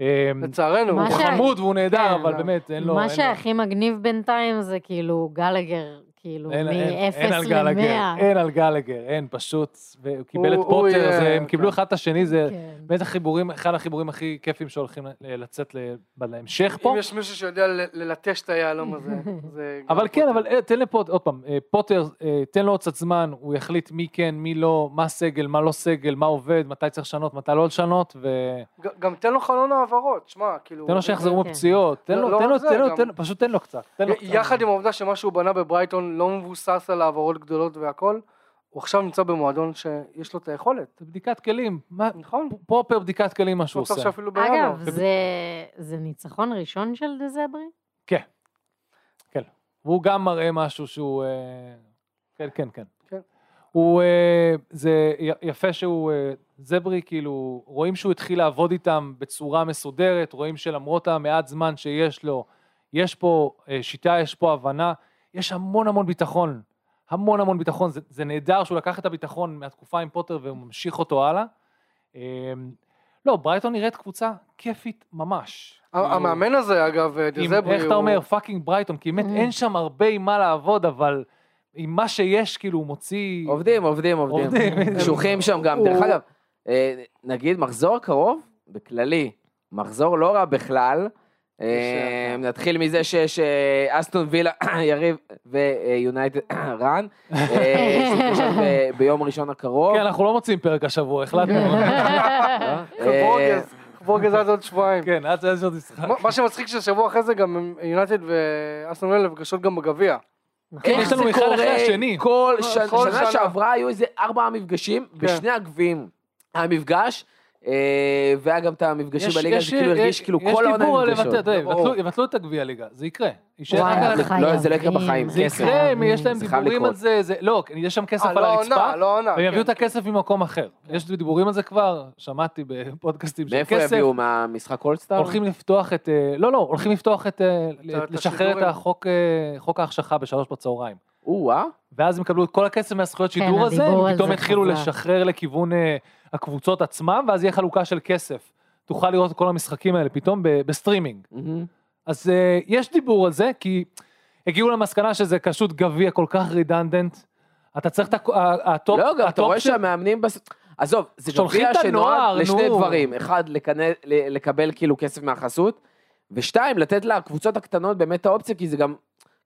אה, לצערנו. הוא חמוד והוא נהדר, כן. אבל באמת, אין לו... מה שהכי מגניב בינתיים זה כאילו גלגר, כאילו אין- אין- אין על מ-0 גלגר, ל-100. אין על גלגר, אין, פשוט, והוא קיבל את הוא- הוא פוטר, הם קיבלו כן. אחד את השני, זה כן. באמת החיבורים, אחד החיבורים הכי כיפים שהולכים לצאת להמשך פה. אם יש מישהו שיודע ללטש את היהלום הזה, זה... אבל כן. אבל אה, תן לפוטר, עוד פעם, אה, פוטר, אה, תן לו עוד קצת זמן, הוא יחליט מי כן, מי לא, מה סגל, מה לא סגל, מה עובד, מתי צריך לשנות, מתי לא לשנות, ג- גם תן לו חלון העברות, שמע, כאילו... לו שיחזרו כן. מפציעות, תן לא- לו, לא תן זה, תן לו, תן לו, פשוט תן תן לו קצת. יחד עם העובדה שמה שהוא בנה בברייטון לא מבוסס על העברות גדולות והכל, הוא עכשיו נמצא במועדון שיש לו את היכולת. זה בדיקת כלים, מה, נכון? פרופר בדיקת כלים מה שהוא עושה. שאפילו בינואר. אגב, זה, זה ניצחון ראשון של דזברי? והוא גם מראה משהו שהוא, אה, כן, כן, כן. כן. הוא, אה, זה יפה שהוא, אה, זברי, כאילו, רואים שהוא התחיל לעבוד איתם בצורה מסודרת, רואים שלמרות המעט זמן שיש לו, יש פה אה, שיטה, יש פה הבנה, יש המון המון ביטחון, המון המון ביטחון, זה, זה נהדר שהוא לקח את הביטחון מהתקופה עם פוטר והוא ממשיך אותו הלאה. אה, לא, ברייטון נראית קבוצה כיפית ממש. כאילו, המאמן הזה, אגב, עם, דה זרבי, איך אתה הוא- אומר, fucking ברייטון, כי באמת Mm. אין שם הרבה עם מה לעבוד, אבל עם מה שיש, כאילו, הוא מוציא... עובדים, עובדים, עובדים. קשוחים שם גם. דרך אגב, אה, נגיד מחזור הקרוב, בכללי, מחזור לא רע בכלל. אה, נתחיל מזה שיש אה, אסטון וילה, יריב ויונייטד רן, אה, שיתקשר ב- ביום ראשון הקרוב. כן, אנחנו לא מוצאים פרק השבוע, החלטנו. אה, בורגס עד עוד שבועיים. כן, עד שיש עוד משחק. מה- שמצחיק ששבוע אחרי זה גם יונייטד ואסטון וילה נפגשות גם בגביע. איך יש לנו זה אחד אחרי קורה? השני. כל שנה, שעברה היו איזה ארבעה מפגשים בשני הגביעים. היה מפגש, אה, והיה גם את המפגשים יש- בליגה, זה כאילו הרגיש יש- כאילו כל העונה יש דיבור על נפגשות. לבטל, יבטלו את הגביע ליגה, זה יקרה. יישאר רק על-. לא, זה לא יקרה בחיים, זה. יקרה, אם יש להם דיבורים. על זה, זה- לא, יש שם כסף אה, על לא הרצפה, לא. והם יביאו את כן. הכסף ממקום אחר. יש דיבורים על זה כבר, שמעתי בפודקאסטים של מאיפה כסף. יביאו, מהמשחק אולסטאר? הולכים לפתוח את, אה, לא, לא, הולכים לפתוח את, אה, את לשחרר את. החוק, חוק ההחשכה בשלוש בצהריים. או-אה. ואז הם יקבלו את כל הכסף מהזכויות כן, שידור הזה, הדיבור הם על פתאום זה יתחילו. לשחרר לכיוון הקבוצות עצמם, ואז יהיה חלוקה של כסף. תוכל לראות את כל המשחקים האלה פתאום בסטרימינג. מהמם. אז אה, יש דיבור על זה, כי הגיעו למסקנה שזה פשוט גביע כל כך redundant. אתה צריך את ה top, לא, גם אתה רואה שהמאמנים... בס- עזוב, זה גביע שנועד לשני. דברים. אחד, לקבל כאילו כסף מהחסות, ושתיים, לתת לקבוצות הקטנות באמת האופציה, כי זה גם...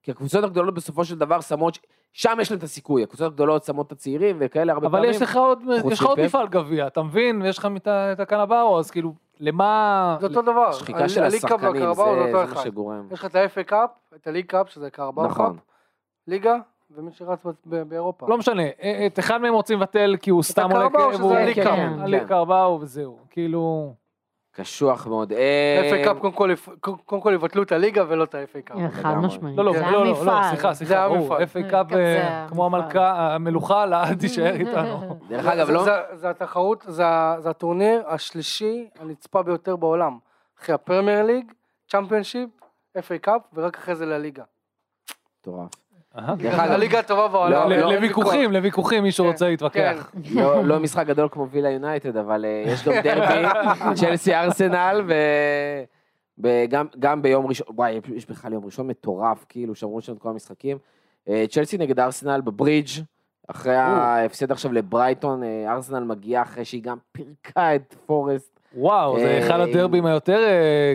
כי הקבוצות הגדולות בסופו של דבר שמות... שם יש להם את הסיכוי, הקבוצות הגדולות שמות את הצעירים וכאלה הרבה אבל פעמים. יש לך עוד, יש לך עוד. מפעל גביע, אתה מבין? ויש לך את את הקרבאו, אז כאילו, למה... זה אותו דבר. שחיקה של Cup השחקנים, זה זה זה מה. שגורם. יש לך את ה-FA Cup, את ה League Cup, שזה קרבאו Cup, נכון. ליגה, ומי שרץ ב- ב- באירופה. לא משנה, אה, את אחד מהם רוצים לבטל כי הוא סתם עולה... הקרבאו, כ- שזה ה League Cup. הליג קרבאו וזהו, כאילו... קשוח מאוד. אה, FA Cup קודם כל יבטלו את ה League ולא את ה-FA Cup. חד. משמעית. לא, לא, לא, לא, לא. סליחה, סליחה, ברור. FA Cup אה, זה כמו. המלכה, המלוכה, לעד תישאר איתנו. דרך אגב, לא... זה- התחרות, זה הטורניר השלישי הנצפה ביותר בעולם. אחרי הפרמייר ליג, צ'מפיונשיפ, FA Cup, ורק אחרי זה לה ליגה. מטורף. אגב, הליגה הטובה בעולם. לא, לא, לוויכוחים, לוויכוחים, מישהו כן, רוצה להתווכח. לא, לא משחק גדול כמו וילה יונייטד, אבל אה, יש גם דרבי, צ'לסי ארסנל, וגם גם ביום ראשון, וואי, יש בכלל יום ראשון מטורף, כאילו, שמרו שם את כל המשחקים. אה, צ'לסי נגד ארסנל בברידג', אחרי ההפסד עכשיו לברייטון, אה, ארסנל מגיעה אחרי שהיא גם פירקה את פורסט. וואו, זה אחד הדרבים היותר.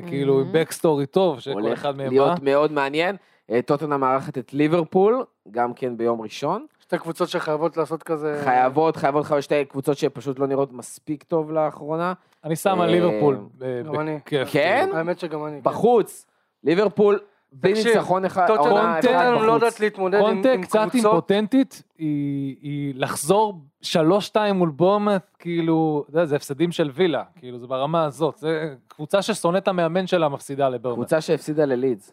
כאילו, עם בקסטורי טוב, שכל הולך אחד מהם בא. להיות מאוד מעניין. אה, טוטנה מארחת את ליברפול, גם כן ביום ראשון. שתי קבוצות שחייבות לעשות כזה... חייבות, חייבות, חייבות, שתי קבוצות שפשוט לא נראות מספיק טוב לאחרונה. אני שם על אה, ליברפול. גם אני. בכיף. כן? האמת שגם אני. כן. בחוץ, ליברפול, בלי ניצחון אחד, טוטנהאם עונה קונטה אחת לא יודעת בחוץ. להתמודד עם קונטה עם קצת קבוצות. אימפוטנטית, היא לחזור שלוש שתיים מול בורמט, כאילו, אתה יודע, זה הפסדים של וילה, כאילו, זה ברמה הזאת. זה קבוצה ששונאת המאמן שלה מפסידה לבורמט. קבוצה שהפסידה ללידס.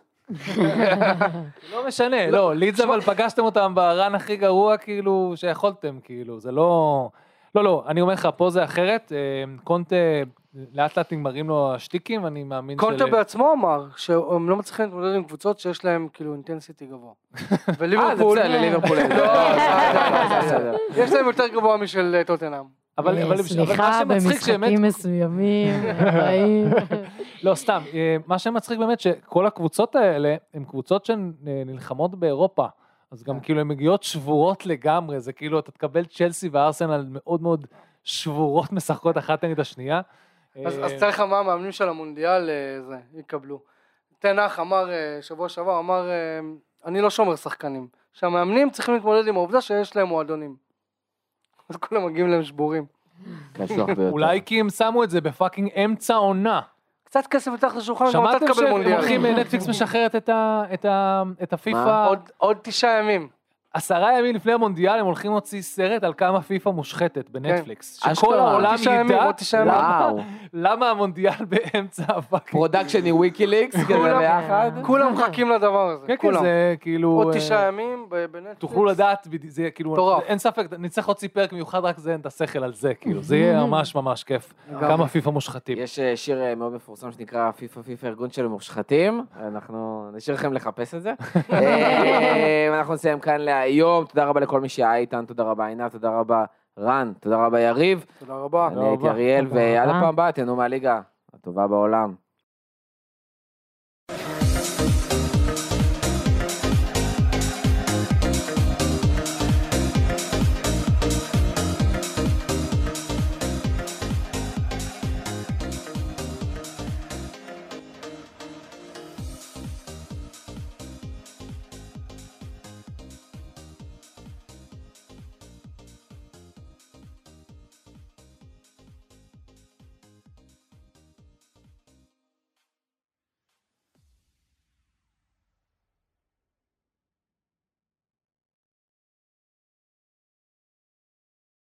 לא משנה, לא, לידס אבל פגשתם אותם ברן הכי גרוע, כאילו, שיכולתם, כאילו, זה לא... לא, לא, אני אומר לך, פה זה אחרת, אה, קונטה, לאט לאט נגמרים לו השטיקים, אני מאמין קונטה בעצמו אמר שהם לא מצליחים להתמודד עם קבוצות שיש להם כאילו אינטנסיטי גבוה. אה, זה וליברפול, בסדר, לליברפול. לא, בסדר. יש להם יותר גבוה משל אה, טוטנאם. אבל, אבל, אבל מה סליחה, שמצחיק שבאמת, במשחקים מסוימים. לא סתם, אה, מה שמצחיק באמת שכל הקבוצות האלה הן קבוצות שנלחמות באירופה, אז גם כאילו הן מגיעות שבורות לגמרי, זה כאילו אתה תקבל צ'לסי וארסנל מאוד מאוד שבורות משחקות אחת נגד השנייה. אז אה, תאר לך מה המאמנים של המונדיאל אה, זה, יקבלו. תנח אמר אה, שבוע שעבר, אמר, אה, אני לא שומר שחקנים. שהמאמנים צריכים להתמודד עם העובדה שיש להם מועדונים. אז כולם מגיעים להם שבורים. אולי כי הם שמו את זה בפאקינג אמצע עונה. קצת כסף מתחת לשולחן, גם אתה שמעתם תקבל שהם מונדיאל. הולכים, נטפליקס משחררת את הפיפא, עוד תשעה ימים. עשרה ימים לפני המונדיאל הם הולכים להוציא סרט על כמה פיפא מושחתת בנטפליקס. שכל אשכרה. העולם ידע. למה- וואו. למה המונדיאל באמצע ה fucking. production ויקיליקס כזה כולם- ביחד. כולם מחכים לדבר הזה, כן, כן, כולם. זה כאילו... עוד אה, תשעה ימים בנטפליקס. תוכלו לדעת, זה כאילו, מטורף. אין ספק, נצטרך להוציא פרק מיוחד רק לזיין את השכל על זה, כאילו, זה יהיה ממש ממש כיף. כמה פיפא מושחתים. יש אה, שיר אה, מאוד מפורסם שנקרא פיפא פיפא ארגון של מושחתים, אנחנו נשאיר לכם לחפש את זה. אנחנו נסיים כאן להיום, תודה רבה לכל מי שהיה איתנו, תודה רבה עינת, תודה רבה רן, תודה רבה יריב, תודה רבה. אני הייתי. אריאל, ועד רבה. הפעם הבאה תהנו מהליגה הטובה בעולם.